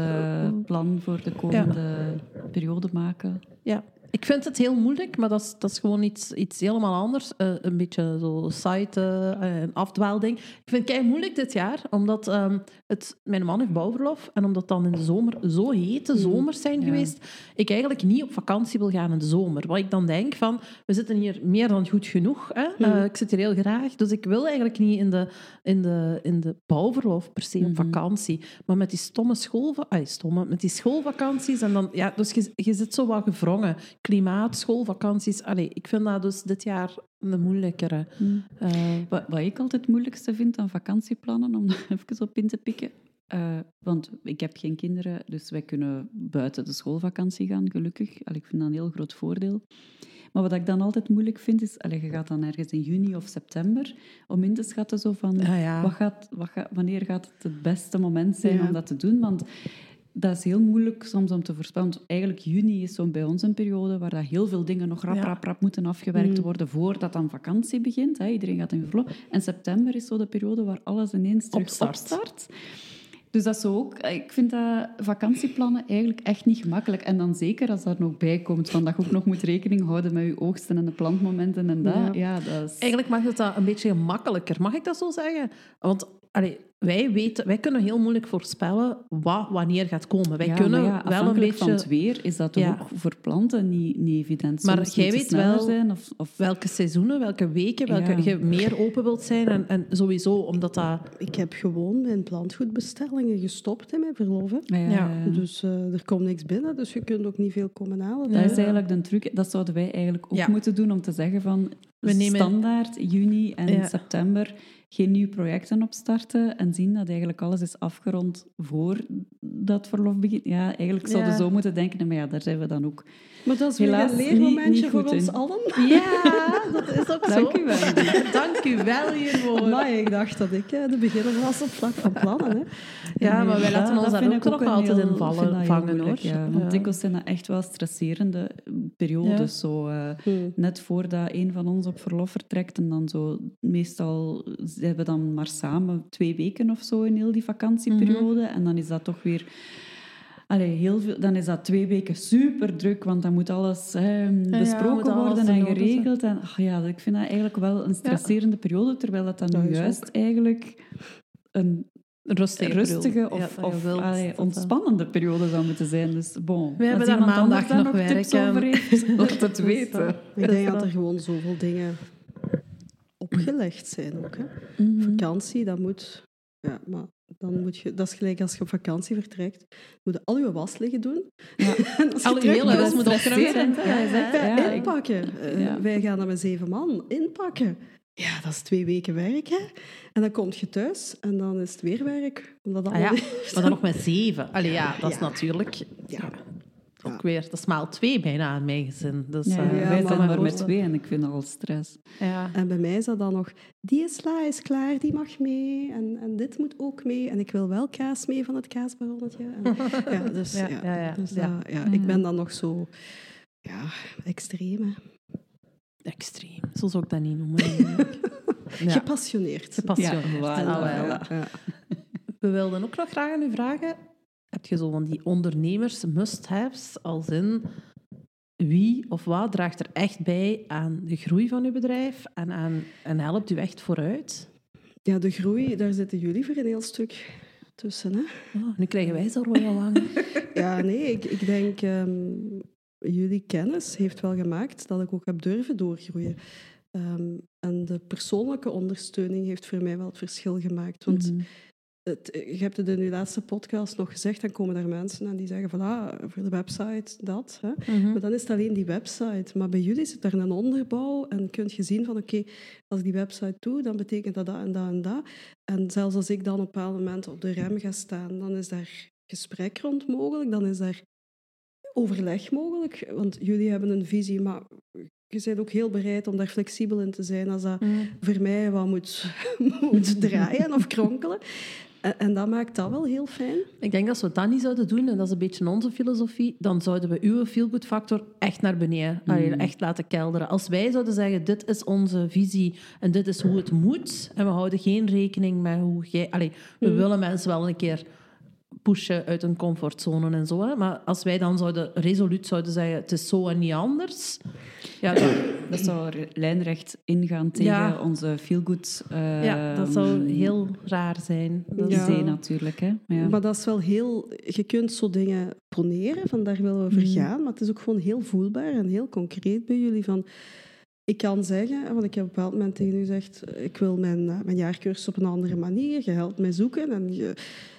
plan voor de komende periode maken. Ja, ik vind het heel moeilijk, maar dat is, dat is gewoon iets, iets helemaal anders. Eh, een beetje zo site, eh, een afdwaalding. Ik vind het moeilijk dit jaar, omdat ehm, het, mijn man heeft bouwverlof en omdat dan in de zomer zo hete zomers zijn ja. geweest, ik eigenlijk niet op vakantie wil gaan in de zomer. Wat ik dan denk van, we zitten hier meer dan goed genoeg. Hè? Eh, ik zit hier heel graag, dus ik wil eigenlijk niet in de, in de, in de bouwverlof per se op Mhm. vakantie. Maar met die stomme schoolva ay, stomme, met die schoolvakanties en dan, ja, dus je, je zit zo wat gevrongen. Klimaat, schoolvakanties. Allee, ik vind dat dus dit jaar een moeilijkere. Eh, Wat, wat ik altijd het moeilijkste vind aan vakantieplannen, om daar even op in te pikken. eh, want ik heb geen kinderen, dus wij kunnen buiten de schoolvakantie gaan, gelukkig. Allee, ik vind dat een heel groot voordeel. Maar wat ik dan altijd moeilijk vind, is... Allee, je gaat dan ergens in juni of september om in te schatten zo van... Ah, ja. wat gaat, wat gaat, wanneer gaat het het beste moment zijn Ja. om dat te doen? Want dat is heel moeilijk soms om te voorspellen. Want eigenlijk juni is zo bij ons een periode waar dat heel veel dingen nog rap, Ja. rap, rap moeten afgewerkt Mm. worden voordat dan vakantie begint. Hè. Iedereen gaat in verlof. En september is zo de periode waar alles ineens terug Opstart. opstart. Dus dat is ook... Ik vind dat vakantieplannen eigenlijk echt niet gemakkelijk. En dan zeker als dat nog bij komt, van dat je ook nog moet rekening houden met je oogsten en de plantmomenten en dat. Ja. Ja, dat is... Eigenlijk maakt het dat een beetje gemakkelijker. Mag ik dat zo zeggen? Want allee, wij, weten, wij kunnen heel moeilijk voorspellen wat wanneer gaat komen. Wij Ja, kunnen maar ja, wel een beetje... van het weer is dat Ja. ook voor planten niet, niet evident. Maar Soms jij moet het weet wel zijn of, of welke seizoenen, welke weken, welke Ja. je meer open wilt zijn. En, en sowieso, omdat dat... Ik heb gewoon mijn plantgoedbestellingen gestopt in mijn verlof. hè. Ja, ja, Ja. ja. Dus eh, er komt niks binnen, dus je kunt ook niet veel komen halen. Dat Ja. is eigenlijk de truc. Dat zouden wij eigenlijk ook Ja. moeten doen om te zeggen van We nemen- standaard juni en Ja. september geen nieuwe projecten opstarten en zien dat eigenlijk alles is afgerond voor dat verlof begint. Ja, eigenlijk zouden we Ja. zo moeten denken, maar ja, daar zijn we dan ook. Maar dat is Helaas weer een leermomentje niet voor ons allen. Ja, dat is ook Dank zo. u wel. Dank u wel hiervoor. Maar ik dacht dat ik eh, de beginner was op vlak van plannen. Hè. Ja, maar wij Ja, laten ons daar ook ik nog altijd heel- in vallen, vangen, moeilijk, hoor. Ja, want dikwijls zijn dat echt wel stresserende periodes. Zo, eh, Hmm. net voordat een van ons op verlof vertrekt en dan zo... Meestal hebben we dan maar samen twee weken of zo in heel die vakantieperiode. Mhm. En dan is dat toch weer... Allee, heel veel, dan is dat twee weken super druk, want dan moet alles hè, besproken worden en geregeld. En, ach ja, ik vind dat eigenlijk wel een stresserende periode, terwijl dat dan Dat nu is juist eigenlijk een rustige, of, Ja, dat je of wilt allee, ontspannende periode zou moeten zijn. Dus bon, We hebben daar maandag daar nog tips werken. over heeft, laat het weten. Ik denk dat dat- er gewoon zoveel dingen opgelegd zijn ook. Hè. Mhm. Vakantie, dat moet... Ja, maar dan moet je... Dat is gelijk als je op vakantie vertrekt. Moet je al je was liggen doen. Ja. Al je hele huis moet opgeruimd zijn. Ja, inpakken. Eh. Wij gaan dan met zeven man inpakken. Ja, dat is twee weken werk, hè. En dan kom je thuis en dan is het weer werk. Omdat Ah ja, maar dan nog met zeven. Allee, ja, dat is natuurlijk... Ja. Ook weer, dat is maal twee bijna aan mijn gezin. Dus, Ja, eh, Ja, wij zijn maar met twee en ik vind dat al stress. Ja. En bij mij is dat dan nog, die sla is klaar, die mag mee. En, en dit moet ook mee. En ik wil wel kaas mee van het kaasbaronnetje. En, ja, dus, Ja, ja, ja, ja, dus ja, ik ben dan nog zo ja, extreem. hè. Extreem, zo zou ik dat niet noemen. Gepassioneerd. Gepassioneerd. Ja, voilà. We wilden ook nog graag aan u vragen, heb je zo van die ondernemers must-haves, als in wie of wat draagt er echt bij aan de groei van uw bedrijf en, aan, en helpt u echt vooruit? Ja, de groei, daar zitten jullie voor een heel stuk tussen. Hè? Oh, nu krijgen wij zo wel lang. Ja, nee, ik, ik denk... ehm, jullie kennis heeft wel gemaakt dat ik ook heb durven doorgroeien. Ehm, en de persoonlijke ondersteuning heeft voor mij wel het verschil gemaakt. Want Mhm. Het, je hebt het in je laatste podcast nog gezegd, dan komen er mensen en die zeggen van, ah, voor de website dat. Hè. Mhm. Maar dan is het alleen die website. Maar bij jullie zit daar een onderbouw en kun je zien van, oké, als ik die website doe, dan betekent dat dat en dat en dat. En zelfs als ik dan op een bepaald moment op de rem ga staan, dan is daar gesprek rond mogelijk, dan is daar overleg mogelijk. Want jullie hebben een visie, maar je bent ook heel bereid om daar flexibel in te zijn als dat Mhm. voor mij wat moet, moet draaien of kronkelen. En, dat maakt dat wel heel fijn. Ik denk dat als we dat niet zouden doen, en dat is een beetje onze filosofie, dan zouden we uw feel-good factor echt naar beneden, allee, echt laten kelderen. Als wij zouden zeggen, dit is onze visie en dit is hoe het moet, en we houden geen rekening met hoe jij... Allee, we willen mensen wel een keer pushen uit een comfortzone en zo, hè, maar als wij dan zouden resoluut zouden zeggen, het is zo en niet anders, ja, dan, Dat zou lijnrecht ingaan tegen Ja. onze feel-good uh, ja, dat zou heel raar zijn. Dat is- Ja. idee natuurlijk. Hè? Ja. Maar dat is wel heel... Je kunt zo dingen poneren, van daar willen we voor gaan, maar het is ook gewoon heel voelbaar en heel concreet bij jullie. Van, ik kan zeggen, want ik heb op een bepaald moment tegen u gezegd, ik wil mijn, eh, mijn jaarcursus op een andere manier, je helpt mij zoeken. En je,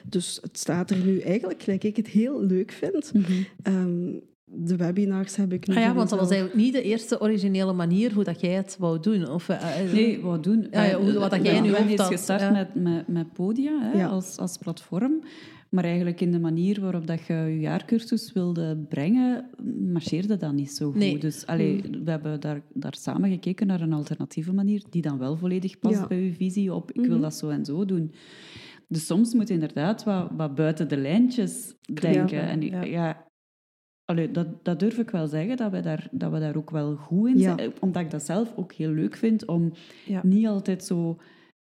dus het staat er nu eigenlijk gelijk ik het heel leuk vind. Mhm. Ehm, de webinars heb ik nu... Ah ja, want dat was eigenlijk niet de eerste originele manier hoe dat jij het wou doen. Of, eh, eh, Nee, wat doen? Ja, ja, hoe- wat dat jij Ja, is had, gestart ja. met, met, met Podia hè, Ja. als, als platform. Maar eigenlijk in de manier waarop dat je je jaarcursus wilde brengen, marcheerde dat niet zo goed. Nee. Dus allee, we hebben daar, daar samen gekeken naar een alternatieve manier die dan wel volledig past Ja. bij uw visie op ik wil Mhm. dat zo en zo doen. Dus soms moet je inderdaad wat, wat buiten de lijntjes denken. Ja. En Ja. ja, allee, dat, dat durf ik wel zeggen, dat we daar, dat we daar ook wel goed in zijn. Omdat ik dat zelf ook heel leuk vind om niet altijd zo...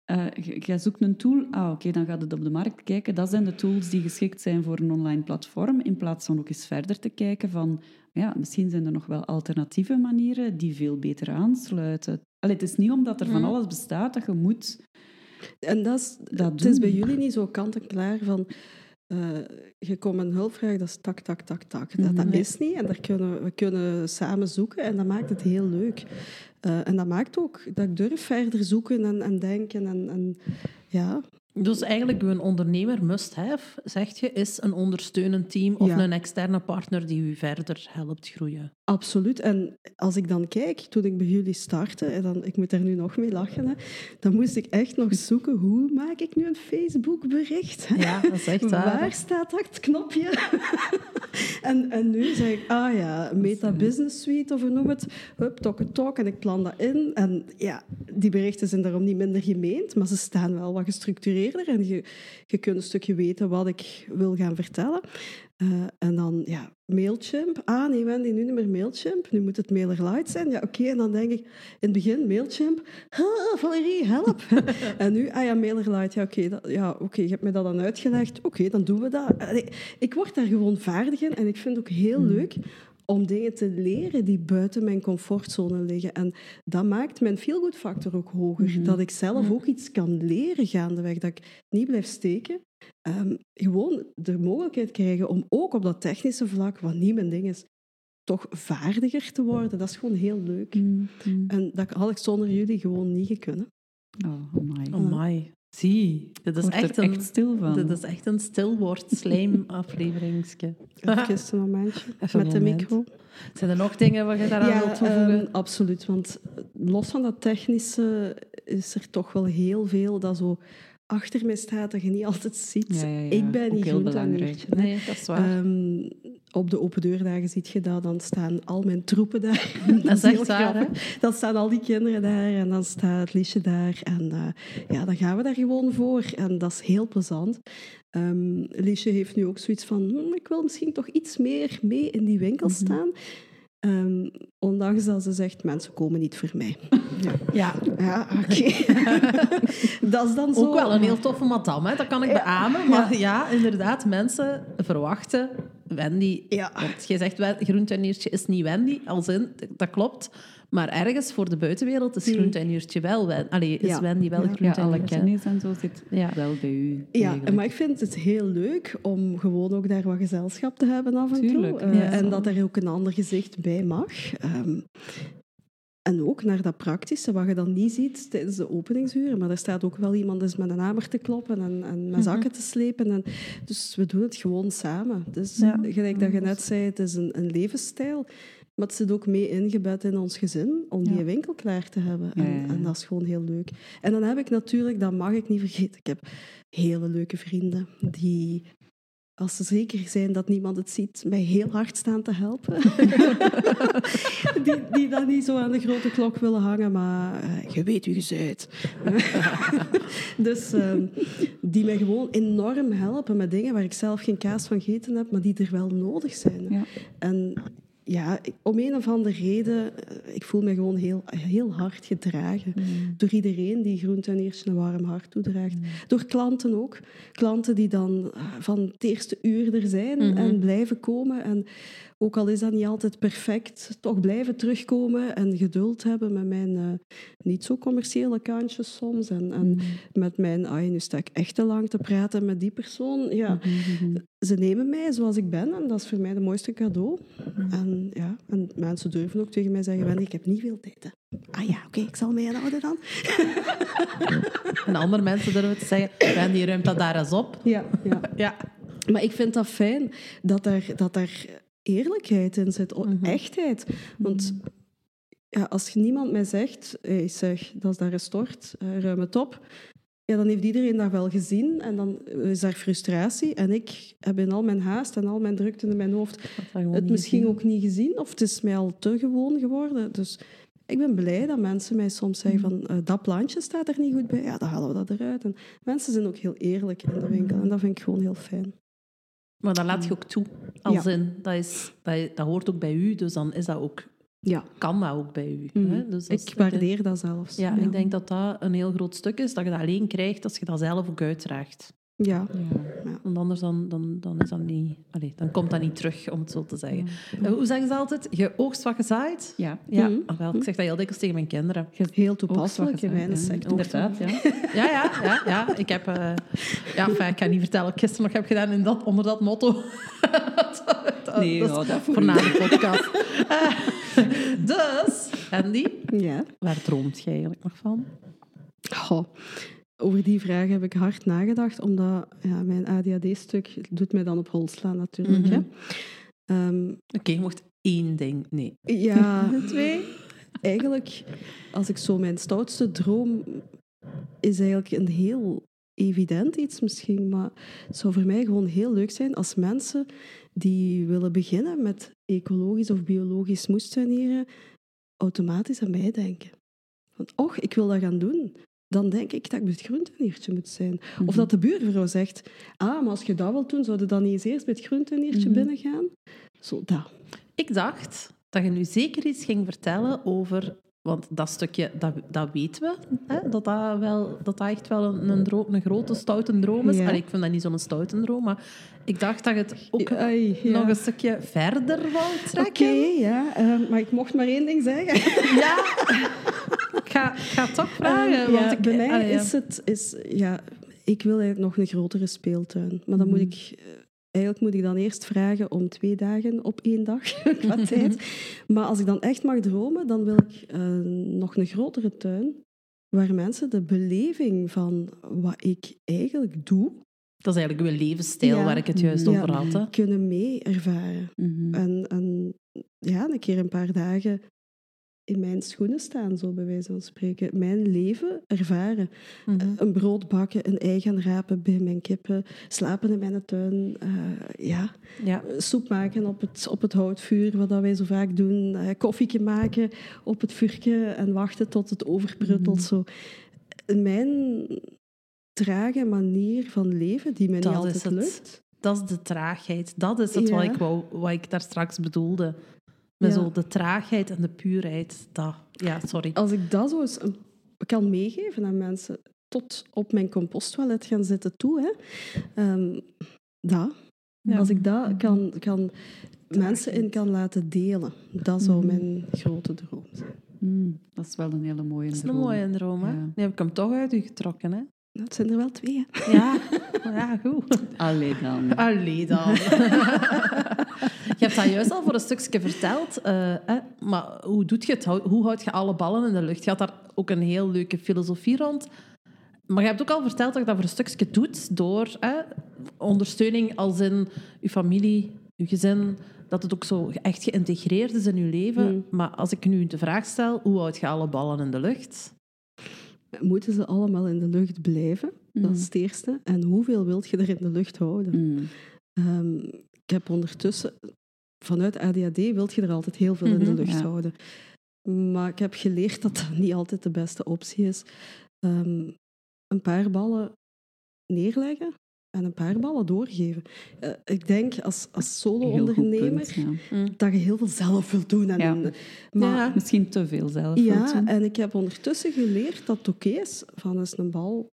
eh, je- jij zoekt een tool, ah oké, dan gaat het op de markt kijken. Dat zijn de tools die geschikt zijn voor een online platform, in plaats van ook eens verder te kijken van, ja, misschien zijn er nog wel alternatieve manieren die veel beter aansluiten. Allee, het is niet omdat er van Mhm. alles bestaat dat je moet... En dat is, Dat het is bij jullie niet zo kant-en-klaar van... eh, je komt een hulpvraag, dat is tak, tak, tak, tak. Dat, dat Nee. is niet. En daar kunnen, we kunnen samen zoeken en dat maakt het heel leuk. Eh, en dat maakt ook dat ik durf verder zoeken en, en denken. En, en, ja, Dus eigenlijk een ondernemer must have, zegt je, is een ondersteunend team of Ja. een externe partner die u verder helpt groeien. absoluut. En als ik dan kijk, toen ik bij jullie startte, en dan, ik moet daar nu nog mee lachen, hè, dan moest ik echt nog zoeken, hoe maak ik nu een Facebook-bericht? Ja, dat is echt waar. Waar staat dat knopje? en, en nu zeg ik, ah ja, Meta Business Suite of hoe noem het. Hup, tok, tok. En ik plan dat in. En ja, die berichten zijn daarom niet minder gemeend, maar ze staan wel wat En je, je kunt een stukje weten wat ik wil gaan vertellen. Eh, en dan, ja, Mailchimp. Ah, nee, Wendy, nu niet meer Mailchimp. Nu moet het MailerLite zijn. Ja, oké. En dan denk ik, in het begin Mailchimp. Ah, Valerie, help. en nu, ah ja, MailerLite. Ja, oké, ja, oké, je hebt me dat dan uitgelegd. Oké, dan doen we dat. Allee, ik word daar gewoon vaardig in. En ik vind het ook heel leuk om dingen te leren die buiten mijn comfortzone liggen. En dat maakt mijn feel-good factor ook hoger. Dat ik zelf ook iets kan leren gaandeweg. Dat ik niet blijf steken. Ehm, gewoon de mogelijkheid krijgen om ook op dat technische vlak, wat niet mijn ding is, toch vaardiger te worden. Dat is gewoon heel leuk. Mm, mm. En dat had ik zonder jullie gewoon niet gekunnen. Oh, amai. Amai. Zie, dit is echt er een, echt stil van. dit is echt een stilwoord slijm afleveringsje. Even een momentje Even met de een moment. micro. Zijn er nog dingen wat je daaraan wilt toevoegen? ehm, absoluut. Want los van dat technische is er toch wel heel veel dat zo achter mij staat, dat je niet altijd ziet. Ja, ja, ja. Ik ben niet heel belangrijk. Nee, dat is waar. Ehm, op de open deurdagen zie je dat, dan staan al mijn troepen daar. dat is echt waar. Dan staan al die kinderen daar en dan staat het liedje daar. En eh, ja, dan gaan we daar gewoon voor. En dat is heel plezant. Ehm Liesje heeft nu ook zoiets van, "Hm, ik wil misschien toch iets meer mee in die winkel Mhm. staan. Ehm, ondanks dat ze zegt, mensen komen niet voor mij. Ja, Ja, oké. dat is dan zo. ook wel een heel toffe madame, hè? dat kan ik beamen. Maar ja, inderdaad, mensen verwachten Wendy. Ja. Want jij zegt, groentuiniertje is niet Wendy, als in, dat klopt. Maar ergens voor de buitenwereld is groentuiniertje wel. Allee, is Ja. Wendy wel Ja. Alle kennis en zo zit Ja. wel bij u. Ja, eigenlijk. maar ik vind het heel leuk om gewoon ook daar wat gezelschap te hebben af en Tuurlijk, toe. Eh. En dat er ook een ander gezicht bij mag. Ehm, en ook naar dat praktische, wat je dan niet ziet tijdens de openingsuren. Maar er staat ook wel iemand eens met een hamer te kloppen en, en Mhm. met zakken te slepen. En, dus we doen het gewoon samen. Dus Ja. gelijk dat je net zei, het is een, een levensstijl. Maar het zit ook mee ingebed in ons gezin om die winkel klaar te hebben. En, ja, ja. en dat is gewoon heel leuk. En dan heb ik natuurlijk, dat mag ik niet vergeten, ik heb hele leuke vrienden die, als ze zeker zijn dat niemand het ziet, mij heel hard staan te helpen. die, die dan niet zo aan de grote klok willen hangen, maar eh, je weet wie je dus ehm, die mij gewoon enorm helpen met dingen waar ik zelf geen kaas van gegeten heb, maar die er wel nodig zijn. En ja, ik- om een of andere reden, eh, ik voel me gewoon heel, heel hard gedragen. Door iedereen die groentuiniertje een warm hart toedraagt. Door klanten ook. Klanten die dan eh, van het eerste uur er zijn en blijven komen. En ook al is dat niet altijd perfect, toch blijven terugkomen en geduld hebben met mijn eh, niet zo commerciële kantjes soms. En, en met mijn, ai, nu sta ik echt te lang te praten met die persoon. Ja, ze nemen mij zoals ik ben en dat is voor mij de mooiste cadeau. En, ja, en mensen durven ook tegen mij zeggen, Wendy, ik heb niet veel tijd. Hè. Ah ja, oké, ik zal mij inhouden dan. En andere mensen durven te zeggen, Wendy, ruimt dat daar eens op. Ja, ja. Ja. Maar ik vind dat fijn dat er, dat er eerlijkheid in zit, o- echtheid. Want ja, als niemand mij zegt, hey, zeg, dat is daar een stort, eh, ruim het op, ja, dan heeft iedereen dat wel gezien en dan is daar frustratie. En ik heb in al mijn haast en al mijn drukte in mijn hoofd het misschien ook niet gezien of het is mij al te gewoon geworden. Dus ik ben blij dat mensen mij soms zeggen van eh, dat plantje staat er niet goed bij. Ja, dan halen we dat eruit. En mensen zijn ook heel eerlijk in de winkel en dat vind ik gewoon heel fijn. Maar dat laat je ook toe. Als Ja. in, dat, is, dat, dat hoort ook bij u, dus dan is dat ook, Ja, kan dat ook bij u. Mhm. Hè? Dus is- ik waardeer dat zelfs. Ja, ik denk dat dat een heel groot stuk is, dat je dat alleen krijgt als je dat zelf ook uitdraagt. Ja, Want anders dan, dan, dan, is dat niet, allee, dan komt dat niet terug, om het zo te zeggen. En hoe zeggen ze altijd? Je oogst wat je zaait? Ja. Ja, Mhm. ah, wel, ik zeg dat heel dikwijls tegen mijn kinderen. heel toepasselijk in mijn Ja, sector. Inderdaad, ja. Ja, ja, ja. ja. Ik heb... eh, ja, enfin, ik kan niet vertellen wat ik gisteren nog heb gedaan in dat, onder dat motto. Nee, dat is ja, dat voor na de podcast. Eh, dus, Andy, Ja. waar droomt je eigenlijk nog van? Goh, over die vraag heb ik hard nagedacht, omdat ja, mijn ADHD-stuk doet mij dan op hol slaan natuurlijk. Mhm. Ehm, Oké, je mocht één ding... Nee. ja, twee. Eigenlijk, als ik zo mijn stoutste droom is eigenlijk een heel evident iets misschien, maar het zou voor mij gewoon heel leuk zijn als mensen die willen beginnen met ecologisch of biologisch moestuinieren, automatisch aan mij denken. Van, och, ik wil dat gaan doen. Dan denk ik dat ik het groentuiniertje moet zijn. Of dat de buurvrouw zegt, ah, maar als je dat wilt doen, zou je dan niet eens eerst bij het groentuiniertje Mhm. binnengaan? Zo, dat. Ik dacht dat je nu zeker iets ging vertellen over... Want dat stukje, dat, dat weten we. Hè? Dat, dat, wel, dat dat echt wel een, een, droom, een grote, stoute droom is. Ja. Allee, ik vind dat niet zo'n stoute droom, maar ik dacht dat het ook Ai, ja. nog een stukje verder wou Oké, trekken. ja. eh, maar ik mocht maar één ding zeggen. Ja, ik ga, ik ga het toch vragen. Ehm, want ja, ik, bij mij allee, ja. is het... Is, ja, ik wil eigenlijk nog een grotere speeltuin. Maar dan moet Mhm. ik... Eigenlijk moet ik dan eerst vragen om twee dagen op één dag qua tijd. Maar als ik dan echt mag dromen, dan wil ik eh, nog een grotere tuin. Waar mensen de beleving van wat ik eigenlijk doe, Dat is eigenlijk uw levensstijl Ja. waar ik het juist over had. Hè? kunnen mee ervaren. Mhm. En, en ja, een keer een paar dagen in mijn schoenen staan, zo bij wijze van spreken. Mijn leven ervaren. Mhm. Een brood bakken, een ei gaan rapen bij mijn kippen, slapen in mijn tuin. eh, ja, Ja. soep maken op het, op het houtvuur, wat dat wij zo vaak doen. eh koffieke maken op het vuurtje en wachten tot het overpruttelt. Zo. Mijn trage manier van leven, die mij Dat niet altijd lukt. Dat is de traagheid. Dat is het wat, ik wou, wat ik daar straks bedoelde. Met Ja. zo de traagheid en de puurheid. Dat. Ja, sorry. Als ik dat zo eens een- kan meegeven aan mensen, tot op mijn composttoilet gaan zitten toe, hè, ehm, dat. Ja. Als ik dat kan, kan mensen in kan laten delen, dat zou Mhm. mijn grote droom zijn. Mm, dat is wel een hele mooie Dat is een droom. mooie droom, hè? Ja. Nu heb ik hem toch uit u getrokken, hè? Het zijn er wel twee. Hè. Ja, ja goed. Allee dan. Allee dan. je hebt dat juist al voor een stukje verteld. eh, hè? Maar hoe doet je het? Hoe houd je alle ballen in de lucht? Je had daar ook een heel leuke filosofie rond. Maar je hebt ook al verteld dat je dat voor een stukje doet door hè, ondersteuning als in je familie, je gezin, dat het ook zo echt geïntegreerd is in je leven. Mm. Maar als ik nu de vraag stel, hoe houd je alle ballen in de lucht? Moeten ze allemaal in de lucht blijven? Dat is het eerste. En hoeveel wilt je er in de lucht houden? Mm. Ehm, ik heb ondertussen, vanuit ADHD wilt je er altijd heel veel in de Mhm, lucht ja. houden. Maar ik heb geleerd dat dat niet altijd de beste optie is. Ehm, een paar ballen neerleggen en een paar ballen doorgeven. Eh, ik denk als, als solo-ondernemer ja. dat je heel veel zelf wilt doen. En, Ja. Maar. Misschien te veel zelf. ja, wilt doen. en ik heb ondertussen geleerd dat het oké is van eens een bal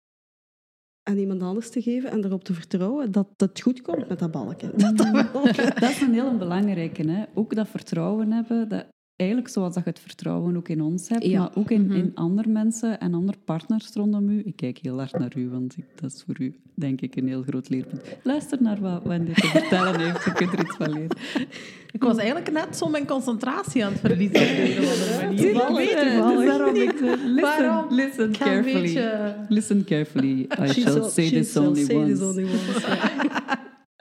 aan iemand anders te geven en erop te vertrouwen dat het goed komt met dat balken. Dat dat wel- Dat is een heel belangrijke. Hè? Ook dat vertrouwen hebben. Dat, eigenlijk zoals dat je het vertrouwen ook in ons hebt, Ja. maar ook in, Mhm. in andere mensen en andere partners rondom u. Ik kijk heel hard naar u, want ik, dat is voor u denk ik een heel groot leerpunt. Luister naar wat Wendy te vertellen heeft. Je kunt er iets van leren. Ik was eigenlijk net zo mijn concentratie aan het verliezen manier. Toevallig, Ik weet het, toevallig. daarom ik- Listen, Waarom? listen een carefully. beetje... Listen carefully. I shall shall- say only this only once,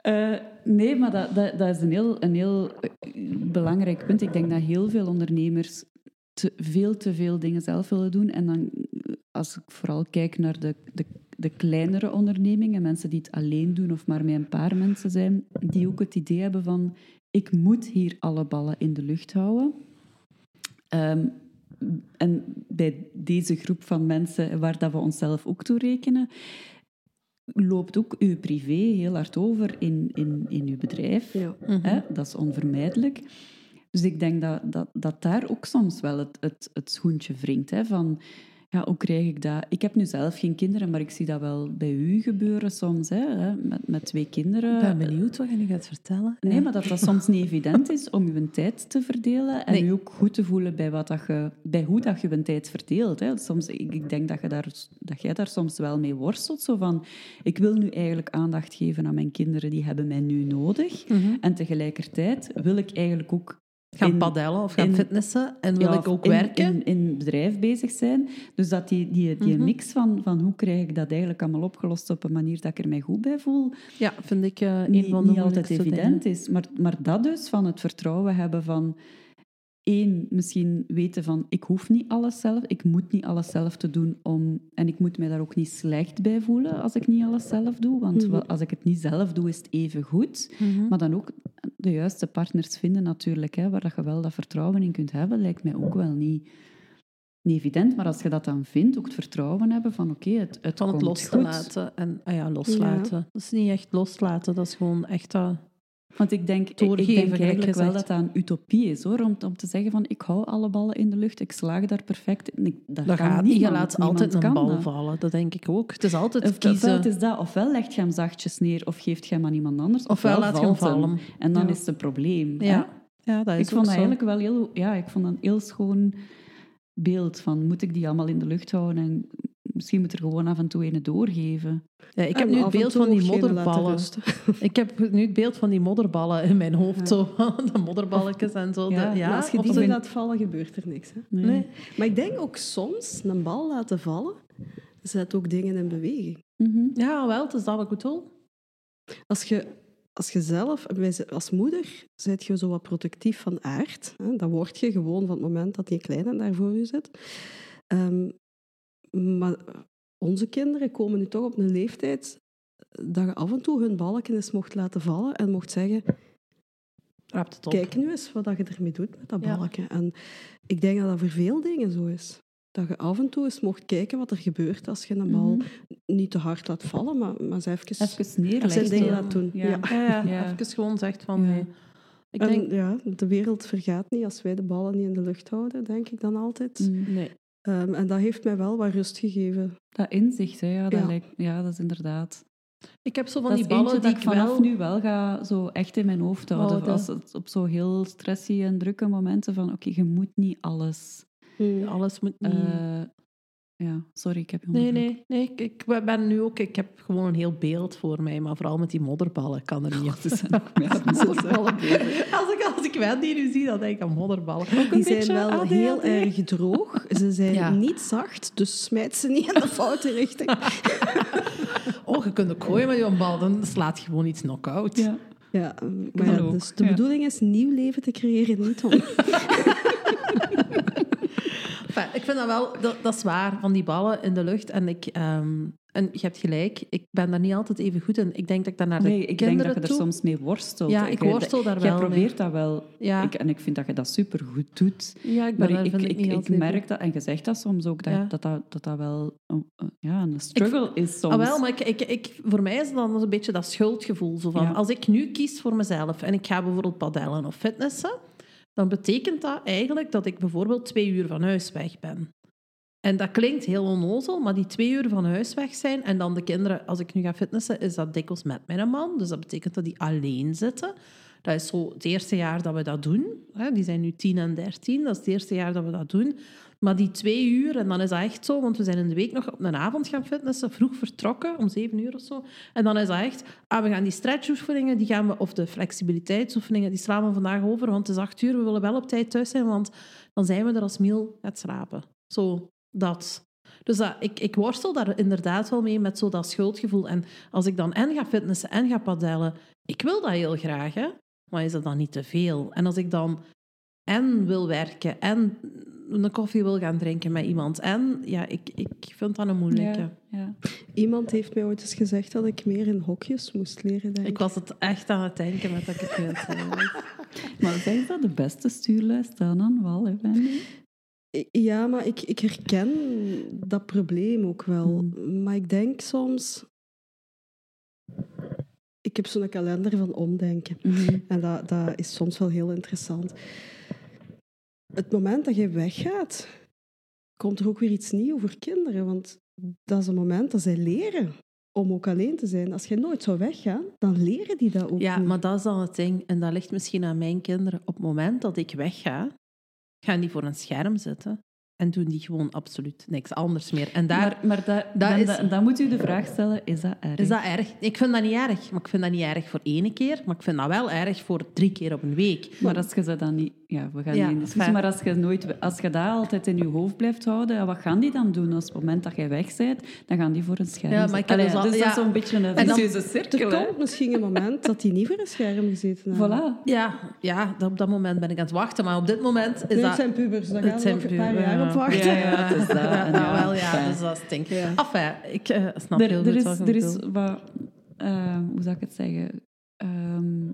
Eh, nee, maar dat, dat, dat is een heel, een heel eh, belangrijk punt. Ik denk dat heel veel ondernemers te, veel te veel dingen zelf willen doen. En dan, eh, als ik vooral kijk naar de, de, de kleinere ondernemingen, mensen die het alleen doen of maar met een paar mensen zijn, die ook het idee hebben van ik moet hier alle ballen in de lucht houden. Ehm, en bij deze groep van mensen, waar dat we onszelf ook toe rekenen, loopt ook uw privé heel hard over in, in, in uw bedrijf. Ja. Hè? Dat is onvermijdelijk. Dus ik denk dat, dat, dat daar ook soms wel het, het, het schoentje wringt. Hè? Van, ja, hoe krijg ik dat? Ik heb nu zelf geen kinderen, maar ik zie dat wel bij u gebeuren soms. Hè? Met, met twee kinderen. Ik ben benieuwd wat je nu gaat vertellen. Nee, maar dat dat soms niet evident is om je tijd te verdelen en Nee. je ook goed te voelen bij, wat dat je, bij hoe dat je je tijd verdeelt. Hè. Soms, ik, ik denk dat, je daar, dat jij daar soms wel mee worstelt. Zo van, ik wil nu eigenlijk aandacht geven aan mijn kinderen, die hebben mij nu nodig. Mhm. En tegelijkertijd wil ik eigenlijk ook Gaan in- padellen of gaan in- fitnessen en wil ja, ik ook in, werken. In, het bedrijf bezig zijn. Dus dat die, die, die Mhm. mix van, van hoe krijg ik dat eigenlijk allemaal opgelost op een manier dat ik er mij goed bij voel, Ja, vind ik eh, een niet, van de niet altijd evident dingen. is. Maar, maar dat dus, van het vertrouwen hebben van... één, misschien weten van, ik hoef niet alles zelf, ik moet niet alles zelf te doen om... En ik moet mij daar ook niet slecht bij voelen als ik niet alles zelf doe. Want Mhm. als ik het niet zelf doe, is het even goed. Mhm. Maar dan ook de juiste partners vinden natuurlijk, hè, waar dat je wel dat vertrouwen in kunt hebben, lijkt mij ook wel niet, niet evident. Maar als je dat dan vindt, ook het vertrouwen hebben van oké, het, het Van het komt los te goed. laten. En, ah ja, loslaten. Dat is niet echt loslaten, dat is gewoon echt... dat Want ik denk, ik- ik denk eigenlijk wel dat dat een utopie is, hoor, om, om te zeggen van ik hou alle ballen in de lucht, ik slaag daar perfect in. Dat, dat kan niet. Je laat altijd een bal dat. vallen. Dat denk ik ook. Het is altijd Of, ofwel kiezen. het is dat, ofwel legt je hem zachtjes neer, of geeft je hem aan iemand anders, Ofwel laat je hem vallen. En dan Ja. is het een probleem. hè. Ja. ja, dat is Ik vond dat eigenlijk wel heel, ja, ik vond dat een heel schoon beeld van moet ik die allemaal in de lucht houden en misschien moet er gewoon af en toe een doorgeven. Ja, ik heb En nu het beeld van die modderballen. Ik heb nu het beeld van die modderballen in mijn hoofd. Zo. De modderballetjes en zo. Ja, de, ja, Maar als je die zo- laat vallen, gebeurt er niks. Hè? Nee. Nee. Maar ik denk ook soms, een bal laten vallen, zet ook dingen in beweging. Mhm. Ja, wel, het is dat wat ik bedoel. Als je als je zelf, als moeder, zijt je zo wat protectief van aard. Hè? Dat word je gewoon van het moment dat die kleine daar voor je zit. Ehm, maar onze kinderen komen nu toch op een leeftijd dat je af en toe hun balken eens mocht laten vallen en mocht zeggen, Raapt het op. kijk nu eens wat je ermee doet met dat Ja. balken. En ik denk dat dat voor veel dingen zo is. Dat je af en toe eens mocht kijken wat er gebeurt als je een bal Mhm. niet te hard laat vallen, maar, maar ze even... Even neerleggen. zijn dingen laat doen. Ja. Ja. Ja, ja, Ja. even gewoon zegt van... Ja. nee. Ik En denk... ja, de wereld vergaat niet als wij de ballen niet in de lucht houden, denk ik dan altijd. Mm. Nee. Ehm, en dat heeft mij wel wat rust gegeven. Dat inzicht, hè, ja, dat Ja. Lijkt, ja, dat is inderdaad. Ik heb zo van dat die ballen die dat ik vanaf wel... nu wel ga zo echt in mijn hoofd houden. Houden. Als het op zo heel stressy en drukke momenten van oké, je moet niet alles. Alles moet niet... eh, ja, sorry, ik heb je Nee, nee, nee. Ik, ik ben nu ook... Ik heb gewoon een heel beeld voor mij, maar vooral met die modderballen kan er niet. Modderballen bezig. Als ik, als ik Wendy nu zie, dan denk ik aan modderballen. Die zijn wel ADHD. heel erg droog. Ze zijn Ja. niet zacht, dus smijt ze niet in de foute richting. Oh, je kunt ook gooien met je bal, dan slaat je gewoon iets knock-out. Ja. Ja, maar ja, dus de bedoeling is nieuw leven te creëren, niet om... Enfin, ik vind dat wel, dat, dat is waar, van die ballen in de lucht. En, ik, ehm, en je hebt gelijk, ik ben daar niet altijd even goed in. Ik denk dat ik daar naar de Nee, ik denk dat je er toe... soms mee worstelt. Ja, ik worstel daar Jij wel mee. probeert dat wel. Ja, Ik, en ik vind dat je dat supergoed doet. ja ik, ben Maar ik, ik, ik, merk goed. dat, en je zegt dat soms ook, dat Ja. dat, dat, dat, dat wel een, een- ja, een struggle is soms. Ah, wel, maar ik, ik, ik, voor mij is het dan een beetje dat schuldgevoel. Zo van, Ja. Als ik nu kies voor mezelf en ik ga bijvoorbeeld padellen of fitnessen, dan betekent dat eigenlijk dat ik bijvoorbeeld twee uur van huis weg ben. En dat klinkt heel onnozel, maar die twee uur van huis weg zijn en dan de kinderen, als ik nu ga fitnessen, is dat dikwijls met mijn man. Dus dat betekent dat die alleen zitten. Dat is zo het eerste jaar dat we dat doen. Die zijn nu 10 en 13, dat is het eerste jaar dat we dat doen. Maar die twee uur, en dan is dat echt zo, want we zijn in de week nog op een avond gaan fitnessen, vroeg vertrokken, om zeven uur of zo. En dan is dat echt, ah, we gaan die stretchoefeningen, die gaan we, of de flexibiliteitsoefeningen, die slaan we vandaag over, want het is acht uur, we willen wel op tijd thuis zijn, want dan zijn we er als Miel gaat slapen. Zo, dat. Dus dat, ik, ik worstel daar inderdaad wel mee met zo dat schuldgevoel. En als ik dan en ga fitnessen en ga padellen, ik wil dat heel graag, maar is dat dan niet te veel? En als ik dan en wil werken en een koffie wil gaan drinken met iemand en ja, ik, ik vind dat een moeilijke. Ja, ja. Iemand heeft mij ooit eens gezegd dat ik meer in hokjes moest leren denken. Ik was het echt aan het denken met dat ik het. Maar zijn dat de beste stuurlijst dan aan wal, hè, Wendy? Ja, maar ik, ik herken dat probleem ook wel. Maar ik denk soms... Ik heb zo'n kalender van omdenken. En dat, dat is soms wel heel interessant. Het moment dat je weggaat, komt er ook weer iets nieuws voor kinderen. Want dat is een moment dat zij leren om ook alleen te zijn. Als je nooit zou weggaan, dan leren die dat ook Ja, niet. maar dat is dan het ding. En dat ligt misschien aan mijn kinderen. Op het moment dat ik wegga, gaan die voor een scherm zitten en doen die gewoon absoluut niks anders meer. En daar maar maar da, dat dan, is- dan, dan moet u de vraag stellen, is dat erg? is dat erg. Ik vind dat niet erg, maar ik vind dat niet erg voor één keer, maar ik vind dat wel erg voor drie keer op een week. Maar als je ze dan niet... Ja, we gaan Ja, niet in discussie. fijn. Maar als je, nooit, als je dat altijd in je hoofd blijft houden, wat gaan die dan doen? Als op het moment dat jij weg bent, dan gaan die voor een scherm Ja, maar ik zitten. dus al- dus dat is zo'n beetje een En dan- vicieuze cirkel. Er komt misschien een moment dat die niet voor een scherm gezeten hebben. Voilà. Ja, ja dat- op dat moment ben ik aan het wachten, maar op dit moment is Nu, het dat... zijn pubers, daar Het zijn nog een paar pubers, ja. het is dat. Nou ja, wel, ja, dus dat stinkt. Ja. Enfin, ik eh, snap Er, heel er goed is, wat er is wat... eh, hoe zou ik het zeggen? Ehm,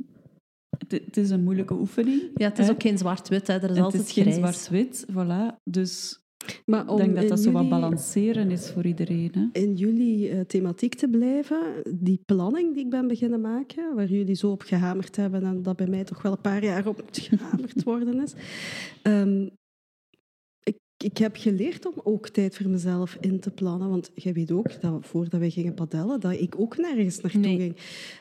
het, is een moeilijke oefening. Ja, het is hè. ook geen zwart-wit, hè. er is Het altijd is geen grijs. zwart-wit, voilà. Dus Maar ik om denk dat dat zo wat balanceren is voor iedereen. Hè? in jullie eh, thematiek te blijven, die planning die ik ben beginnen maken, waar jullie zo op gehamerd hebben en dat bij mij toch wel een paar jaar op moet gehamerd worden is. Ehm, ik, heb geleerd om ook tijd voor mezelf in te plannen, want jij weet ook dat voordat wij gingen padellen, dat ik ook nergens naartoe Nee. ging.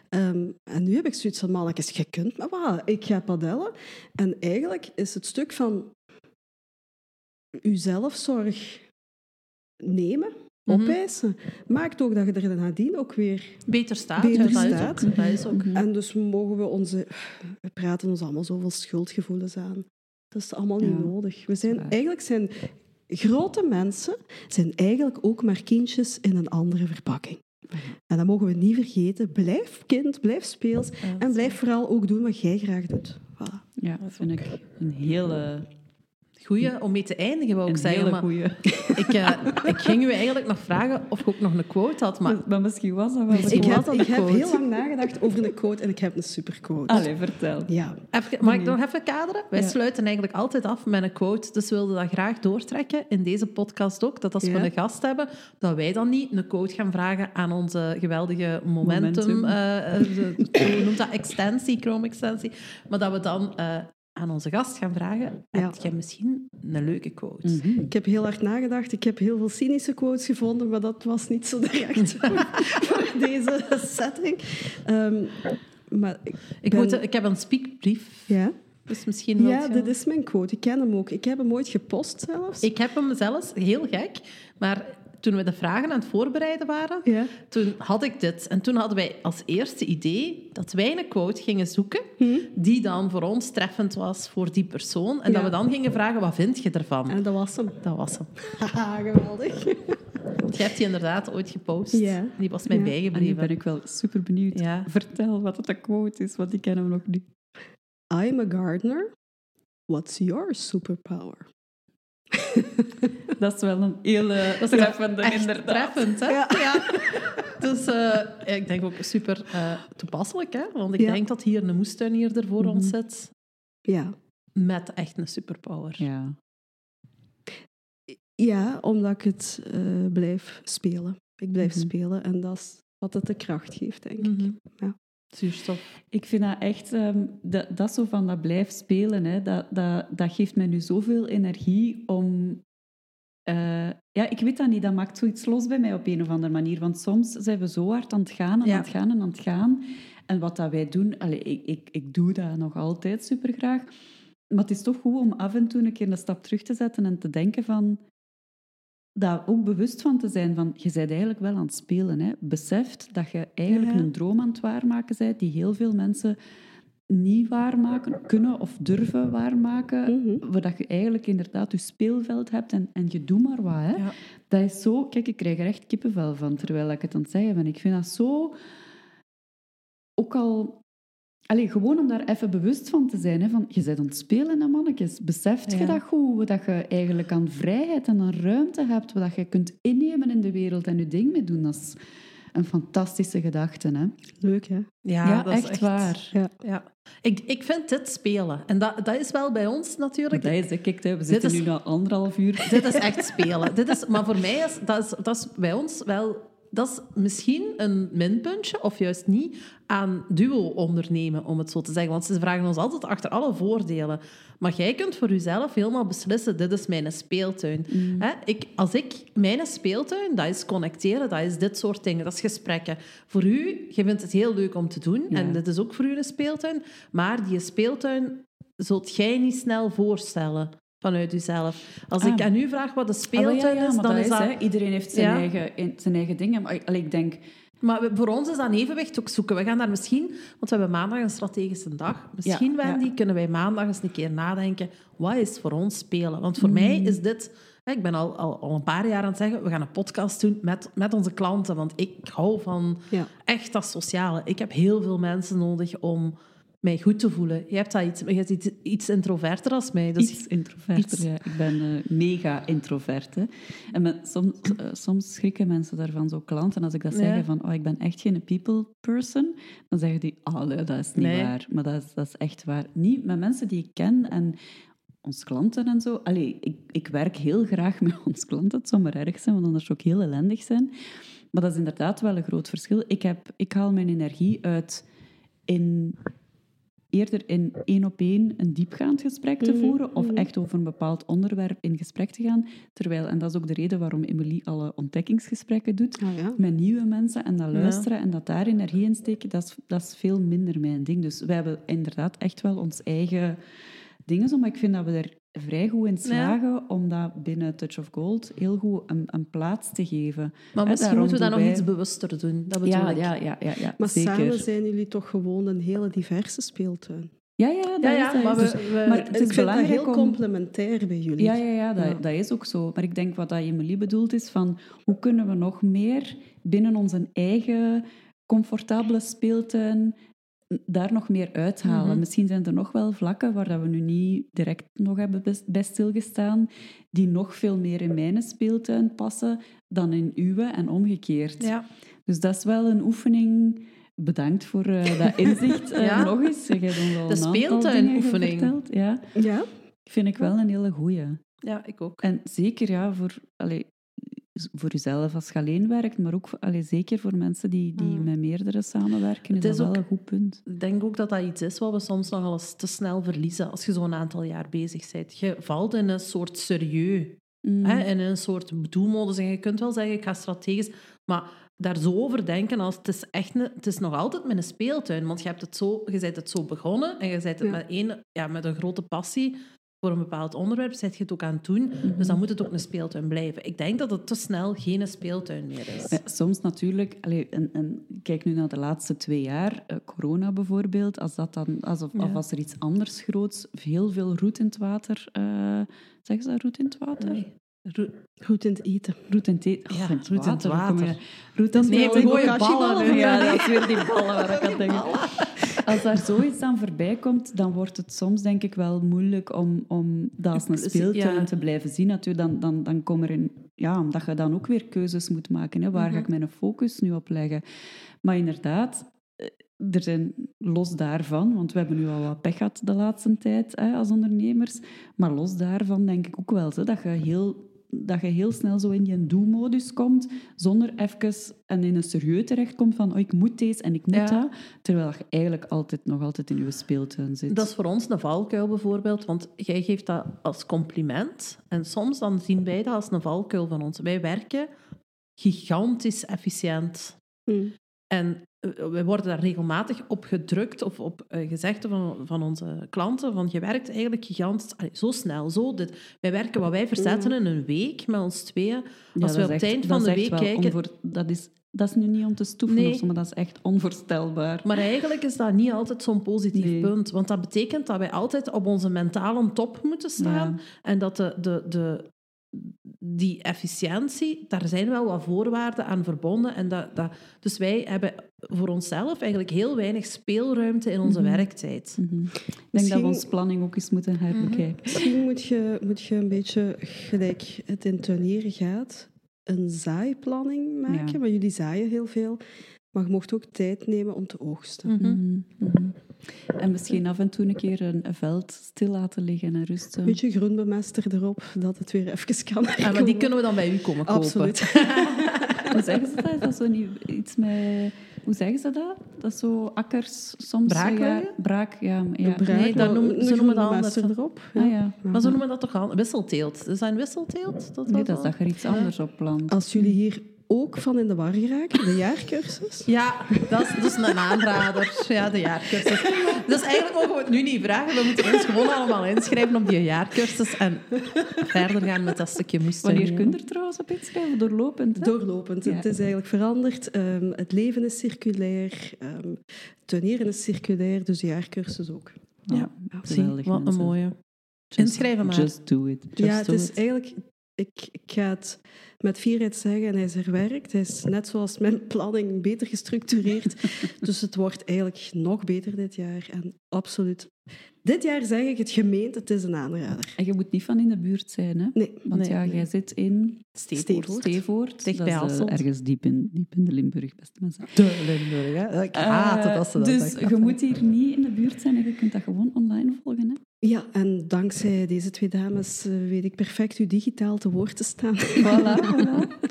Ehm, en nu heb ik zoiets van, mannetjes, je kunt maar wat, ik ga padellen. En eigenlijk is het stuk van uw zelfzorg nemen, Mhm. opeisen, maakt ook dat je er nadien ook weer... Beter staat. Beter ja, dat is staat. ook- Dat is ook. En dus mogen we onze... We praten ons allemaal zoveel schuldgevoelens aan. Dat is allemaal niet Ja, nodig. We zijn, eigenlijk zijn grote mensen zijn eigenlijk ook maar kindjes in een andere verpakking. En dat mogen we niet vergeten. Blijf kind, blijf speels. En blijf vooral ook doen wat jij graag doet. Voilà. Ja, dat vind ik een hele, Goeie om mee te eindigen, wou ik een zeggen. hele Maar goeie. ik, eh, ik ging u eigenlijk nog vragen of je ook nog een quote had. Maar Maar, misschien was dat wel de Ik heb, ik heb heel lang nagedacht over een quote en ik heb een superquote. Allee, vertel. Ja. Even, mag ik nog even kaderen? Wij Ja. sluiten eigenlijk altijd af met een quote. Dus we wilden dat graag doortrekken in deze podcast ook. Dat als we Ja. een gast hebben, dat wij dan niet een quote gaan vragen aan onze geweldige momentum. Momentum. de- hoe noemt dat? Extensie, Chrome-extensie. Maar dat we dan aan onze gast gaan vragen: Ja. heb jij misschien een leuke quote? Mhm. Ik heb heel hard nagedacht. Ik heb heel veel cynische quotes gevonden, maar dat was niet zo direct voor deze setting. Ehm, maar ik, Ik, ben- moet, ik heb een speakbrief. ja, Dus misschien ja dit is mijn quote. Ik ken hem ook. Ik heb hem ooit gepost zelfs. Ik heb hem zelfs, heel gek, maar toen we de vragen aan het voorbereiden waren, Ja. toen had ik dit. En toen hadden wij als eerste idee dat wij een quote gingen zoeken Hm? die dan voor ons treffend was voor die persoon. En Ja. dat we dan gingen vragen, wat vind je ervan? En dat was hem. Dat was hem. Haha, geweldig. Want je hebt die inderdaad ooit gepost. Ja. Die was mij Ja. En bijgebleven. ben ik wel super benieuwd. Ja. Vertel wat het een quote is, want ik ken hem nog niet. I'm a gardener. What's your superpower? Dat is wel een hele Dat is treffende, echt inderdaad. treffend, hè? Ja. Dus eh, ik denk ook super eh, toepasselijk, hè? Want ik Ja. denk dat hier een moestuinier voor ons Mhm. zit Ja. met echt een superpower. Ja. ja, omdat ik het eh, blijf spelen. Ik blijf Mhm. spelen en dat is wat het de kracht geeft, denk ik. Mhm. Ja. Zuurstof. Ik vind dat echt, ehm, dat, dat zo van dat blijf spelen, hè, dat, dat, dat geeft mij nu zoveel energie om... eh, ja, ik weet dat niet, dat maakt zoiets los bij mij op een of andere manier. Want soms zijn we zo hard aan het gaan en Ja. aan het gaan en aan het gaan. En wat dat wij doen, allee, ik, ik, ik doe dat nog altijd super graag. Maar het is toch goed om af en toe een keer een stap terug te zetten en te denken van... Daar ook bewust van te zijn van, je bent eigenlijk wel aan het spelen. Hè. Beseft dat je eigenlijk Ja. een droom aan het waarmaken bent die heel veel mensen niet waarmaken, kunnen of durven waarmaken. Mhm. Waar dat je eigenlijk inderdaad je speelveld hebt en, en je doet maar wat. Hè. Ja. Dat is zo... Kijk, ik krijg er echt kippenvel van terwijl ik het aan het zeggen ben. Ik vind dat zo... Ook al... Allee, gewoon om daar even bewust van te zijn. Hè, van, je bent aan het spelen, hè, mannetjes. Beseft je dat goed? Dat je eigenlijk aan vrijheid en aan ruimte hebt. Wat je kunt innemen in de wereld en je ding mee doen. Dat is een fantastische gedachte. Hè? Leuk, hè? Ja, Ja, dat is echt waar. Ja. Ja. Ik, ik vind dit spelen. En dat, dat is wel bij ons natuurlijk. Dat is, kijk, hè, we zitten is- nu na anderhalf uur. Dit is echt spelen. Dit is, maar voor mij is dat, is dat is bij ons wel... Dat is misschien een minpuntje, of juist niet, aan duo ondernemen, om het zo te zeggen. Want ze vragen ons altijd achter alle voordelen. Maar jij kunt voor jezelf helemaal beslissen, dit is mijn speeltuin. Hè? Ik, als ik, mijn speeltuin, dat is connecteren, dat is dit soort dingen, dat is gesprekken. Voor u, je vindt het heel leuk om te doen, Ja. en dit is ook voor u een speeltuin. Maar die speeltuin zult jij niet snel voorstellen vanuit jezelf. Als Ah. ik aan u vraag wat de Ah, speeltuin wel, ja, ja, is, dan is dat... iedereen heeft zijn, eigen, zijn eigen dingen. Maar ik- allee, ik denk... Maar voor ons is dat evenwicht ook zoeken. We gaan daar misschien, want we hebben maandag een strategische dag. Misschien, Wendy, kunnen wij maandag eens een keer nadenken. Wat is voor ons spelen? Want Mm. voor mij is dit... Ik ben al, al, al een paar jaar aan het zeggen, we gaan een podcast doen met, met onze klanten. Want ik hou van Ja. echt dat sociale. Ik heb heel veel mensen nodig om mij goed te voelen. Je hebt dat iets, je hebt iets, iets introverter als mij. Dus iets introverter, iets- ja. Ik ben eh, mega introvert. Hè. En met, soms, eh, soms schrikken mensen daarvan, zo klanten. Als ik dat Ja. zeg, van oh, ik ben echt geen people person, dan zeggen die, oh nee, dat is niet Nee. waar. Maar dat is, dat is echt waar. Niet met mensen die ik ken en ons klanten en zo. Allee, ik, ik werk heel graag met ons klanten. Het zou maar erg zijn, want anders zou ik heel ellendig zijn. Maar dat is inderdaad wel een groot verschil. Ik, heb, ik haal mijn energie uit in eerder in één op één een diepgaand gesprek te Mhm, voeren of mhm. echt over een bepaald onderwerp in gesprek te gaan. Terwijl, en dat is ook de reden waarom Emily alle ontdekkingsgesprekken doet, Ah, ja. met nieuwe mensen en dat Ja. luisteren en dat daar energie in steken, dat is, dat is veel minder mijn ding. Dus wij hebben inderdaad echt wel ons eigen dingen, zo, maar ik vind dat we er vrij goed in slagen om dat binnen Touch of Gold heel goed een, een plaats te geven. maar Hè, misschien daarom moeten we dat nog iets bewuster doen. Dat bedoel Ja, ik. ja, ja, ja, ja, Maar zeker. samen zijn jullie toch gewoon een hele diverse speeltuin. Ja, ja, dat Ja, is ja, dat maar is. we- we- maar ik het ik is vind dat belangrijk heel om... complementair bij jullie. Ja, ja, ja, dat, Ja. dat is ook zo. Maar ik denk wat dat Emily bedoelt is van hoe kunnen we nog meer binnen onze eigen comfortabele speeltuin daar nog meer uithalen. Mhm. Misschien zijn er nog wel vlakken waar dat we nu niet direct nog hebben best- bij stilgestaan, die nog veel meer in mijn speeltuin passen dan in uwe en omgekeerd. Ja. Dus dat is wel een oefening. Bedankt voor eh, dat inzicht eh, Ja. nog eens. Je hebt ons al De speeltuinoefening. Ja, Ja? vind ik wel een hele goeie. ja, ik ook. En zeker ja, voor, allee, voor jezelf als je alleen werkt, maar ook allee, zeker voor mensen die, die Mm. met meerdere samenwerken, is, is dat wel ook- een goed punt. Ik denk ook dat dat iets is wat we soms nogal eens te snel verliezen als je zo'n aantal jaar bezig bent. Je valt in een soort serieus, Mm. hè, in een soort doelmodus. En je kunt wel zeggen, ik ga strategisch... Maar daar zo over denken, als het, is echt een, het is nog altijd met een speeltuin. Want je, hebt het zo, je bent het zo begonnen en je bent het Ja. met, één, ja, met een grote passie voor een bepaald onderwerp, zet je het ook aan het doen. Mhm. Dus dan moet het ook een speeltuin blijven. Ik denk dat het te snel geen speeltuin meer is. Ja, soms natuurlijk, allee, en, en kijk nu naar de laatste twee jaar, eh, corona bijvoorbeeld, als, dat dan, alsof, Ja. of als er iets anders groots, heel veel roet in het water, eh zeggen ze dat, roet in het water? Nee. Ro- Goed in het eten. Roet in het eten. Ja, Oh, roet in het water. Roet in het Nee, ballen. Ja, dat is weer die ballen waar ik aan denk. Als daar zoiets aan voorbij komt, dan wordt het soms denk ik wel moeilijk om, om dat als een speeltuin Ja. te blijven zien. Natuurlijk, dan, dan, dan kom er in, ja, omdat je dan ook weer keuzes moet maken. Hè. Waar ga ik mijn focus nu op leggen? Maar inderdaad, eh, er zijn los daarvan, want we hebben nu al wat pech gehad de laatste tijd hè, als ondernemers. Maar los daarvan denk ik ook wel dat je heel dat je heel snel zo in die do-modus komt, zonder even en in een serieus terechtkomt van oh, ik moet deze en ik moet Ja. dat, terwijl je eigenlijk altijd, nog altijd in je speeltuin zit. Dat is voor ons een valkuil bijvoorbeeld, want jij geeft dat als compliment. En soms dan zien wij dat als een valkuil van ons. Wij werken gigantisch efficiënt. Mm. En eh, wij worden daar regelmatig op gedrukt of op eh, gezegd van, van onze klanten, van je werkt eigenlijk gigantisch, allee, zo snel, zo dit. Wij werken wat wij verzetten in een week met ons tweeën. Ja, Als we op het eind van de week kijken... onvoor- dat, is, dat is nu niet om te stoeven Nee. maar dat is echt onvoorstelbaar. Maar eigenlijk is dat niet altijd zo'n positief Nee. punt. Want dat betekent dat wij altijd op onze mentale top moeten staan. Ja. En dat de, de, de, die efficiëntie, daar zijn wel wat voorwaarden aan verbonden. En dat, dat, dus wij hebben voor onszelf eigenlijk heel weinig speelruimte in onze Mhm. werktijd. Mhm. Ik denk dat we ons planning ook eens moeten herbekijken. Misschien moet je, moet je een beetje, gelijk het in tuinieren gaat, een zaaiplanning maken. Ja. Maar jullie zaaien heel veel. Maar je mocht ook tijd nemen om te oogsten. En misschien af en toe een keer een, veld stil laten liggen en rusten. Een beetje groenbemester erop, dat het weer even kan. Ja, maar die kunnen we dan bij u komen kopen. Absoluut. Hoe zeggen ze dat? Is dat zo niet iets met... Hoe zeggen ze dat? Dat is zo akkers soms... Braak ja, braak, ja. ja. Braak, Nee, dat noemen- ze noemen dat anders. erop. Ah, ja. Maar zo noemen dat toch al? Wisselteelt. Is dat een wisselteelt? Dat Nee, dat is dat je er iets anders op plant. Als jullie hier ook van in de war geraken, de jaarcursus. Ja, dat is, dat is een aanrader. Ja, de jaarcursus. Dus eigenlijk mogen we het nu niet vragen. We moeten ons gewoon allemaal inschrijven op die jaarcursus en verder gaan met dat stukje moestuin. Wanneer kun je er trouwens op inschrijven? Doorlopend, hè? Doorlopend. Ja. Het is eigenlijk veranderd. Ehm, het leven is circulair. ehm tuinieren is circulair, dus de jaarcursus ook. Ja, geweldig, wat een mooie. Just- Inschrijven maar. Just do it. Just ja, het is it. eigenlijk... Ik, ik ga het met fierheid zeggen, en hij is herwerkt. Hij is net zoals mijn planning beter gestructureerd. dus het wordt eigenlijk nog beter dit jaar. En absoluut. Dit jaar zeg ik het gemeend, het is een aanrader. En je moet niet van in de buurt zijn, hè? Nee, Want Nee, ja, nee. jij zit in Stevoort. Stevoort. Dicht dat bij is, eh, Hasselt. ergens diep in, diep in de Limburg, beste mensen. De Limburg, hè? Ik haat het als ze dat dus zeggen. je moet hier niet in de buurt zijn en je kunt dat gewoon online volgen. Hè? Ja, en dankzij deze twee dames eh, weet ik perfect u digitaal te woord te staan. Voilà, voilà.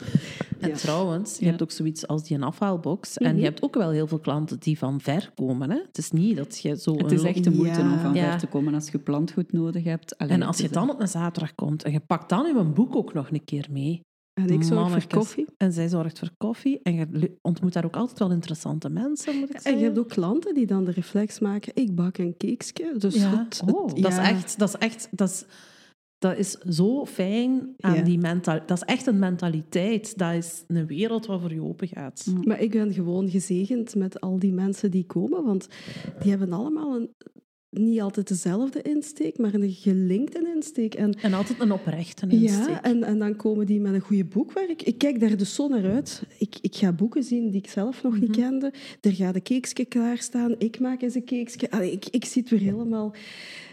En Ja. trouwens, je Ja. hebt ook zoiets als die afhaalbox. En Mhm. je hebt ook wel heel veel klanten die van ver komen. Hè? Het is niet dat je zo... Het een is echt de moeite Ja. om van Ja. ver te komen als je plantgoed nodig hebt. Allee, En als je dan op een zaterdag komt en je pakt dan je boek ook nog een keer mee. En ik zorg voor koffie. En zij zorgt voor koffie. En je ontmoet daar ook altijd wel interessante mensen, moet ik En zeggen. je hebt ook klanten die dan de reflex maken, ik bak een cakesje. Dus Ja. het, het- Oh, dat is echt... Dat is echt dat is, dat is zo fijn aan Ja. die mental. Dat is echt een mentaliteit. Dat is een wereld waar voor je open gaat. Maar ik ben gewoon gezegend met al die mensen die komen, want die hebben allemaal een, niet altijd dezelfde insteek, maar een gelinkte insteek. En, en altijd een oprechte insteek. Ja, en, en dan komen die met een goede boekwerk. Ik kijk daar dus zo naar uit. Ik, ik ga boeken zien die ik zelf nog niet mhm. kende. Er gaat een cakesje klaarstaan. Ik maak eens een cakesje. Allee, ik, ik zie het weer helemaal...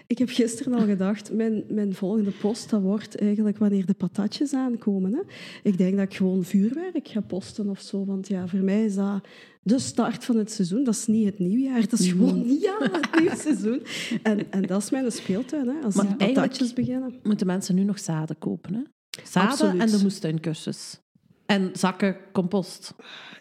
Ik heb gisteren al gedacht, mijn, mijn volgende post dat wordt eigenlijk wanneer de patatjes aankomen. Hè. Ik denk dat ik gewoon vuurwerk ga posten of zo. Want ja, voor mij is dat de start van het seizoen. Dat is niet het nieuwjaar, dat is gewoon aan het nieuwe seizoen. En, en dat is mijn speeltuin, hè, als maar patatjes beginnen. moeten mensen nu nog zaden kopen. Hè? Zaden en de moestuincursus. En zakken compost.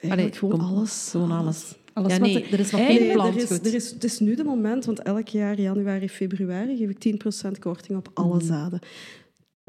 Allee, gewoon alles. Gewoon alles. alles. ja, nee, er is nog geen plan. Er is, er is, het is nu de moment, want elk jaar, januari, februari, geef ik 10% korting op alle mhm. zaden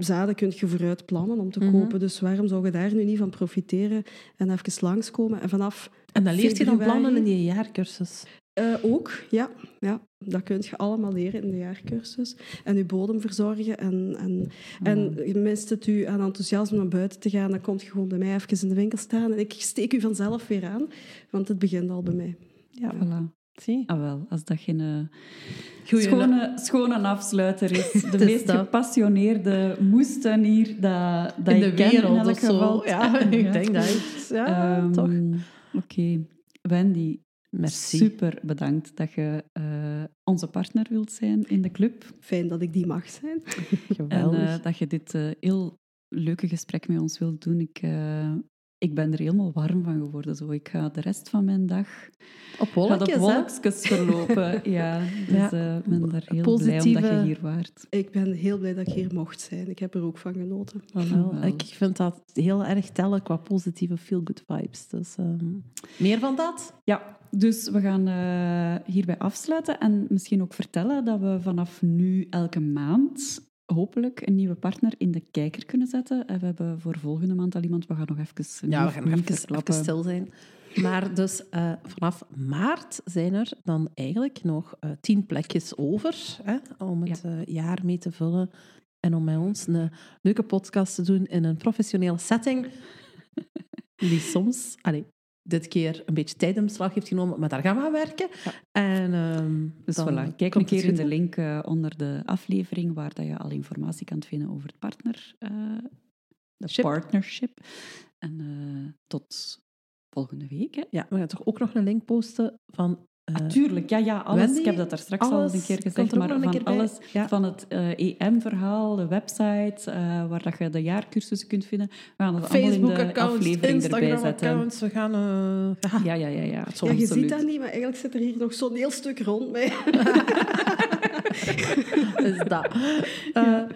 zaden kun je vooruit plannen om te mhm. kopen. Dus waarom zou je daar nu niet van profiteren en even langskomen? En vanaf En dan leert je dan plannen in die jaarcursus? Uh, ook, ja. ja. Dat kun je allemaal leren in de jaarcursus. En je bodem verzorgen. En, en, en mhm. mist het u aan enthousiasme om naar buiten te gaan, dan komt je gewoon bij mij even in de winkel staan. En ik steek u vanzelf weer aan, want het begint al bij mij. Ja, voilà. Zie? Ah, wel, als dat geen uh, schone, schone afsluiter is. De meest gepassioneerde moesten hier dat, dat in de wereld in elk geval. Ja, ik denk dat Ja, um, toch. Oké. Wendy, Merci. super bedankt dat je uh, onze partner wilt zijn in de club. Fijn dat ik die mag zijn. Geweldig. En uh, dat je dit heel leuke gesprek met ons wilt doen. Ik, ik ben er helemaal warm van geworden. Zo. Ik ga de rest van mijn dag op wolkjes, op wolkjes verlopen. ja, dus ja. Uh, ben daar heel Positieve... blij dat je hier waart. Ik ben heel blij dat ik hier mocht zijn. Ik heb er ook van genoten. Oh, ik vind dat heel erg tellen qua positieve feel-good vibes. Dus ehm, meer van dat? Ja, dus we gaan uh, hierbij afsluiten en misschien ook vertellen dat we vanaf nu elke maand hopelijk een nieuwe partner in de kijker kunnen zetten. En we hebben voor volgende maand al iemand, we gaan nog even... Ja, we gaan nog even, even stil zijn. Maar dus uh, vanaf maart zijn er dan eigenlijk nog uh, tien plekjes over hè, om het uh, jaar mee te vullen en om met ons een leuke podcast te doen in een professionele setting. Die soms, allez, dit keer een beetje tijd in beslag heeft genomen, maar daar gaan we aan werken. En, uh, dus voilà, kijk een keer in de link uh, onder de aflevering waar dat je al informatie kan vinden over het partner, uh, de partnership. En uh, tot volgende week. Hè? Ja, we gaan toch ook nog een link posten van Natuurlijk, ah, ja, ja, alles. ik heb dat daar straks al een keer gezegd, maar van alles, van het uh, EM-verhaal, de website, uh, waar dat je de jaarcursussen kunt vinden. We gaan dat allemaal in de aflevering erbij zetten. accounts, we gaan... Uh, ja, ja, ja. ja, ja je ziet dat niet, maar eigenlijk zit er hier nog zo'n heel stuk rond mee. dus dat.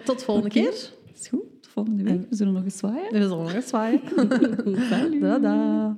tot volgende okay. keer. Is goed, tot volgende week. We zullen nog eens zwaaien. We zullen nog eens zwaaien. Dada.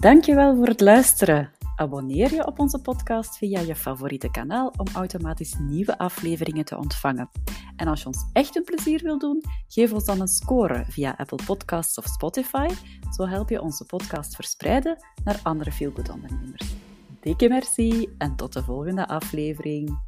Dankjewel voor het luisteren. Abonneer je op onze podcast via je favoriete kanaal om automatisch nieuwe afleveringen te ontvangen. En als je ons echt een plezier wil doen, geef ons dan een score via Apple Podcasts of Spotify. Zo help je onze podcast verspreiden naar andere feelgood ondernemers. Dikke merci en tot de volgende aflevering.